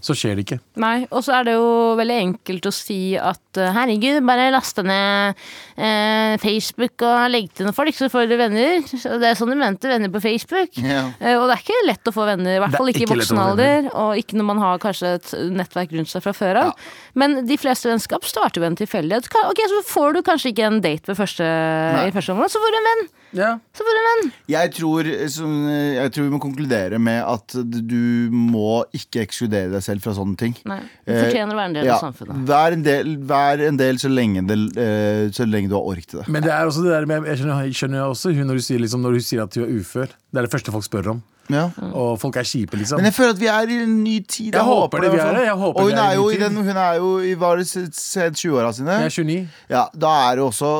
Speaker 3: så skjer det ikke.
Speaker 4: Nei, og så er det jo veldig enkelt å si at eh, herregud, bare laste ned eh, Facebook og legge til noen folk, så får du venner. Det er sånn du mente, venner på Facebook.
Speaker 2: Yeah.
Speaker 4: Eh, og det er ikke lett å få venner, i hvert
Speaker 3: er
Speaker 4: fall ikke i
Speaker 3: ikke
Speaker 4: voksen alder, og ikke når man har kanskje et nettverk rundt seg fra før av. Men de fleste vennskap starter ved en tilfeldighet. Ok, så får du kanskje ikke en date ved første, i første omgang, så får du en venn.
Speaker 3: Ja.
Speaker 4: Så får du en.
Speaker 2: Jeg tror, som, jeg tror vi må konkludere med at du må ikke ekskludere deg selv fra sånne ting.
Speaker 4: Nei, du
Speaker 2: Eh,
Speaker 4: fortjener å være en del
Speaker 2: Ja,
Speaker 4: av samfunnet.
Speaker 2: vær en del, vær en del så, lenge det, eh, så lenge du har ork til det.
Speaker 3: Men det er også det der med, jeg skjønner, jeg skjønner jo også hun når, du sier, liksom, når hun sier at hun er ufør. Det er det første folk spør om.
Speaker 2: Ja.
Speaker 3: Og folk er kjipe, liksom.
Speaker 2: Men jeg føler at vi er i en ny tid.
Speaker 3: Jeg håper det, vi er det. Jeg håper
Speaker 2: Og hun
Speaker 3: er
Speaker 2: er jo i den, hun er jo i var det sent 20-åra sine.
Speaker 3: Jeg er 29.
Speaker 2: Ja, Da er det også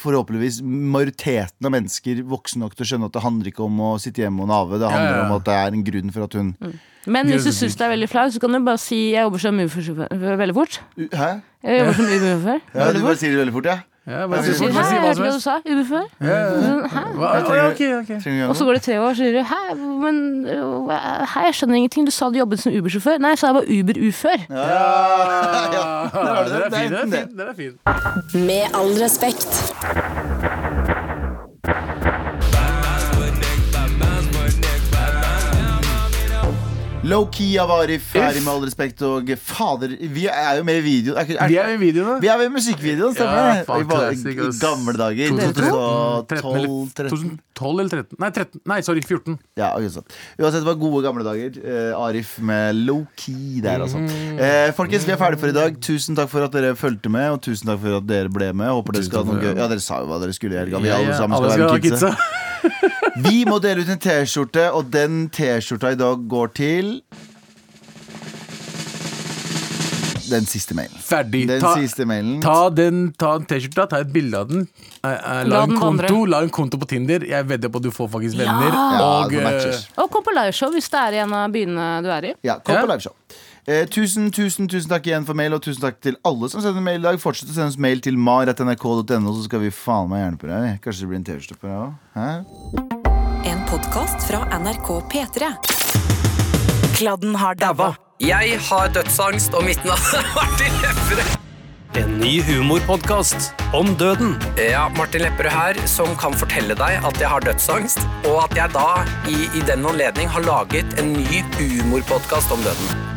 Speaker 2: forhåpentligvis majoriteten av mennesker voksne nok til å skjønne at det handler ikke om å sitte hjemme og nave. Det handler
Speaker 3: Ja, ja,
Speaker 2: om at det er en grunn for at hun
Speaker 4: Men hvis du syns det er veldig flaut, så kan du bare si jeg jobber som uførsjåfør veldig fort.
Speaker 2: Hæ?
Speaker 4: Jeg jobber som uber-sjåfør.
Speaker 2: Ja, du bare sier det veldig fort, ja?
Speaker 3: Ja,
Speaker 2: Jeg sier,
Speaker 3: bare
Speaker 4: Hæ, jeg
Speaker 3: hva
Speaker 4: hørte
Speaker 3: som
Speaker 4: hva du sa. Uber-sjåfør. Hæ?
Speaker 3: Ja,
Speaker 2: vi gjøre
Speaker 4: Og så går det tre år, så sier du hæ, men hæ, jeg skjønner ingenting. Du sa du jobbet som Uber-sjåfør. Nei, jeg sa jeg var Uber-ufør.
Speaker 2: Ja, ja.
Speaker 3: Den
Speaker 2: det.
Speaker 3: er fint.
Speaker 1: Med all respekt.
Speaker 2: Low-key av Arif her i Med all respekt og fader, vi er jo med i video Er, er,
Speaker 3: Vi er i videoene.
Speaker 2: vi er med i musikkvideoen, stemmer
Speaker 3: Ja,
Speaker 2: det? I gamle dager. 2012,
Speaker 3: eller
Speaker 2: 13.
Speaker 3: 2012 eller 13? Nei, 13. Nei, sorry, 14.
Speaker 2: Ja, okay, sant. Uansett, det var gode gamle dager. Uh, Arif med low-key der, altså. Uh, folkens, vi er ferdige for i dag. Tusen takk for at dere fulgte med, og tusen takk for at dere ble med. Håper dere skal ha noe gøy. Ja, dere sa jo hva dere skulle i helga. Vi alle sammen skal være med kidsa. Vi må dele ut en T-skjorte, og den T-skjorta i dag går til Den siste mailen.
Speaker 3: Ferdig.
Speaker 2: Den
Speaker 3: Ta,
Speaker 2: siste mailen.
Speaker 3: ta den ta en T-skjorta, ta et bilde av den. eh, eh,
Speaker 4: La
Speaker 3: la, en konto, la en konto på Tinder. Jeg vedder på at du får faktisk venner.
Speaker 2: Ja,
Speaker 3: og,
Speaker 2: ja,
Speaker 3: eh.
Speaker 4: Og kom på liveshow hvis det er i en av byene du er i.
Speaker 2: Ja, kom
Speaker 3: Ja.
Speaker 2: på liveshow. Eh, tusen, tusen, tusen takk igjen for mail, og tusen takk til alle som sender mail i dag. Fortsett å sende oss mail til mar.nrk.no, så skal vi faen meg gjerne på deg. Kanskje det blir en T-skjorte på deg òg?
Speaker 6: En podkast fra NRK P3.
Speaker 7: Kladden har daua.
Speaker 8: Jeg har dødsangst, og mitt navn er Martin Lepperød.
Speaker 9: En ny humorpodkast om døden.
Speaker 8: Ja, Martin Lepperød her, som kan fortelle deg at jeg har dødsangst, og at jeg da i, i den anledning har laget en ny humorpodkast om døden.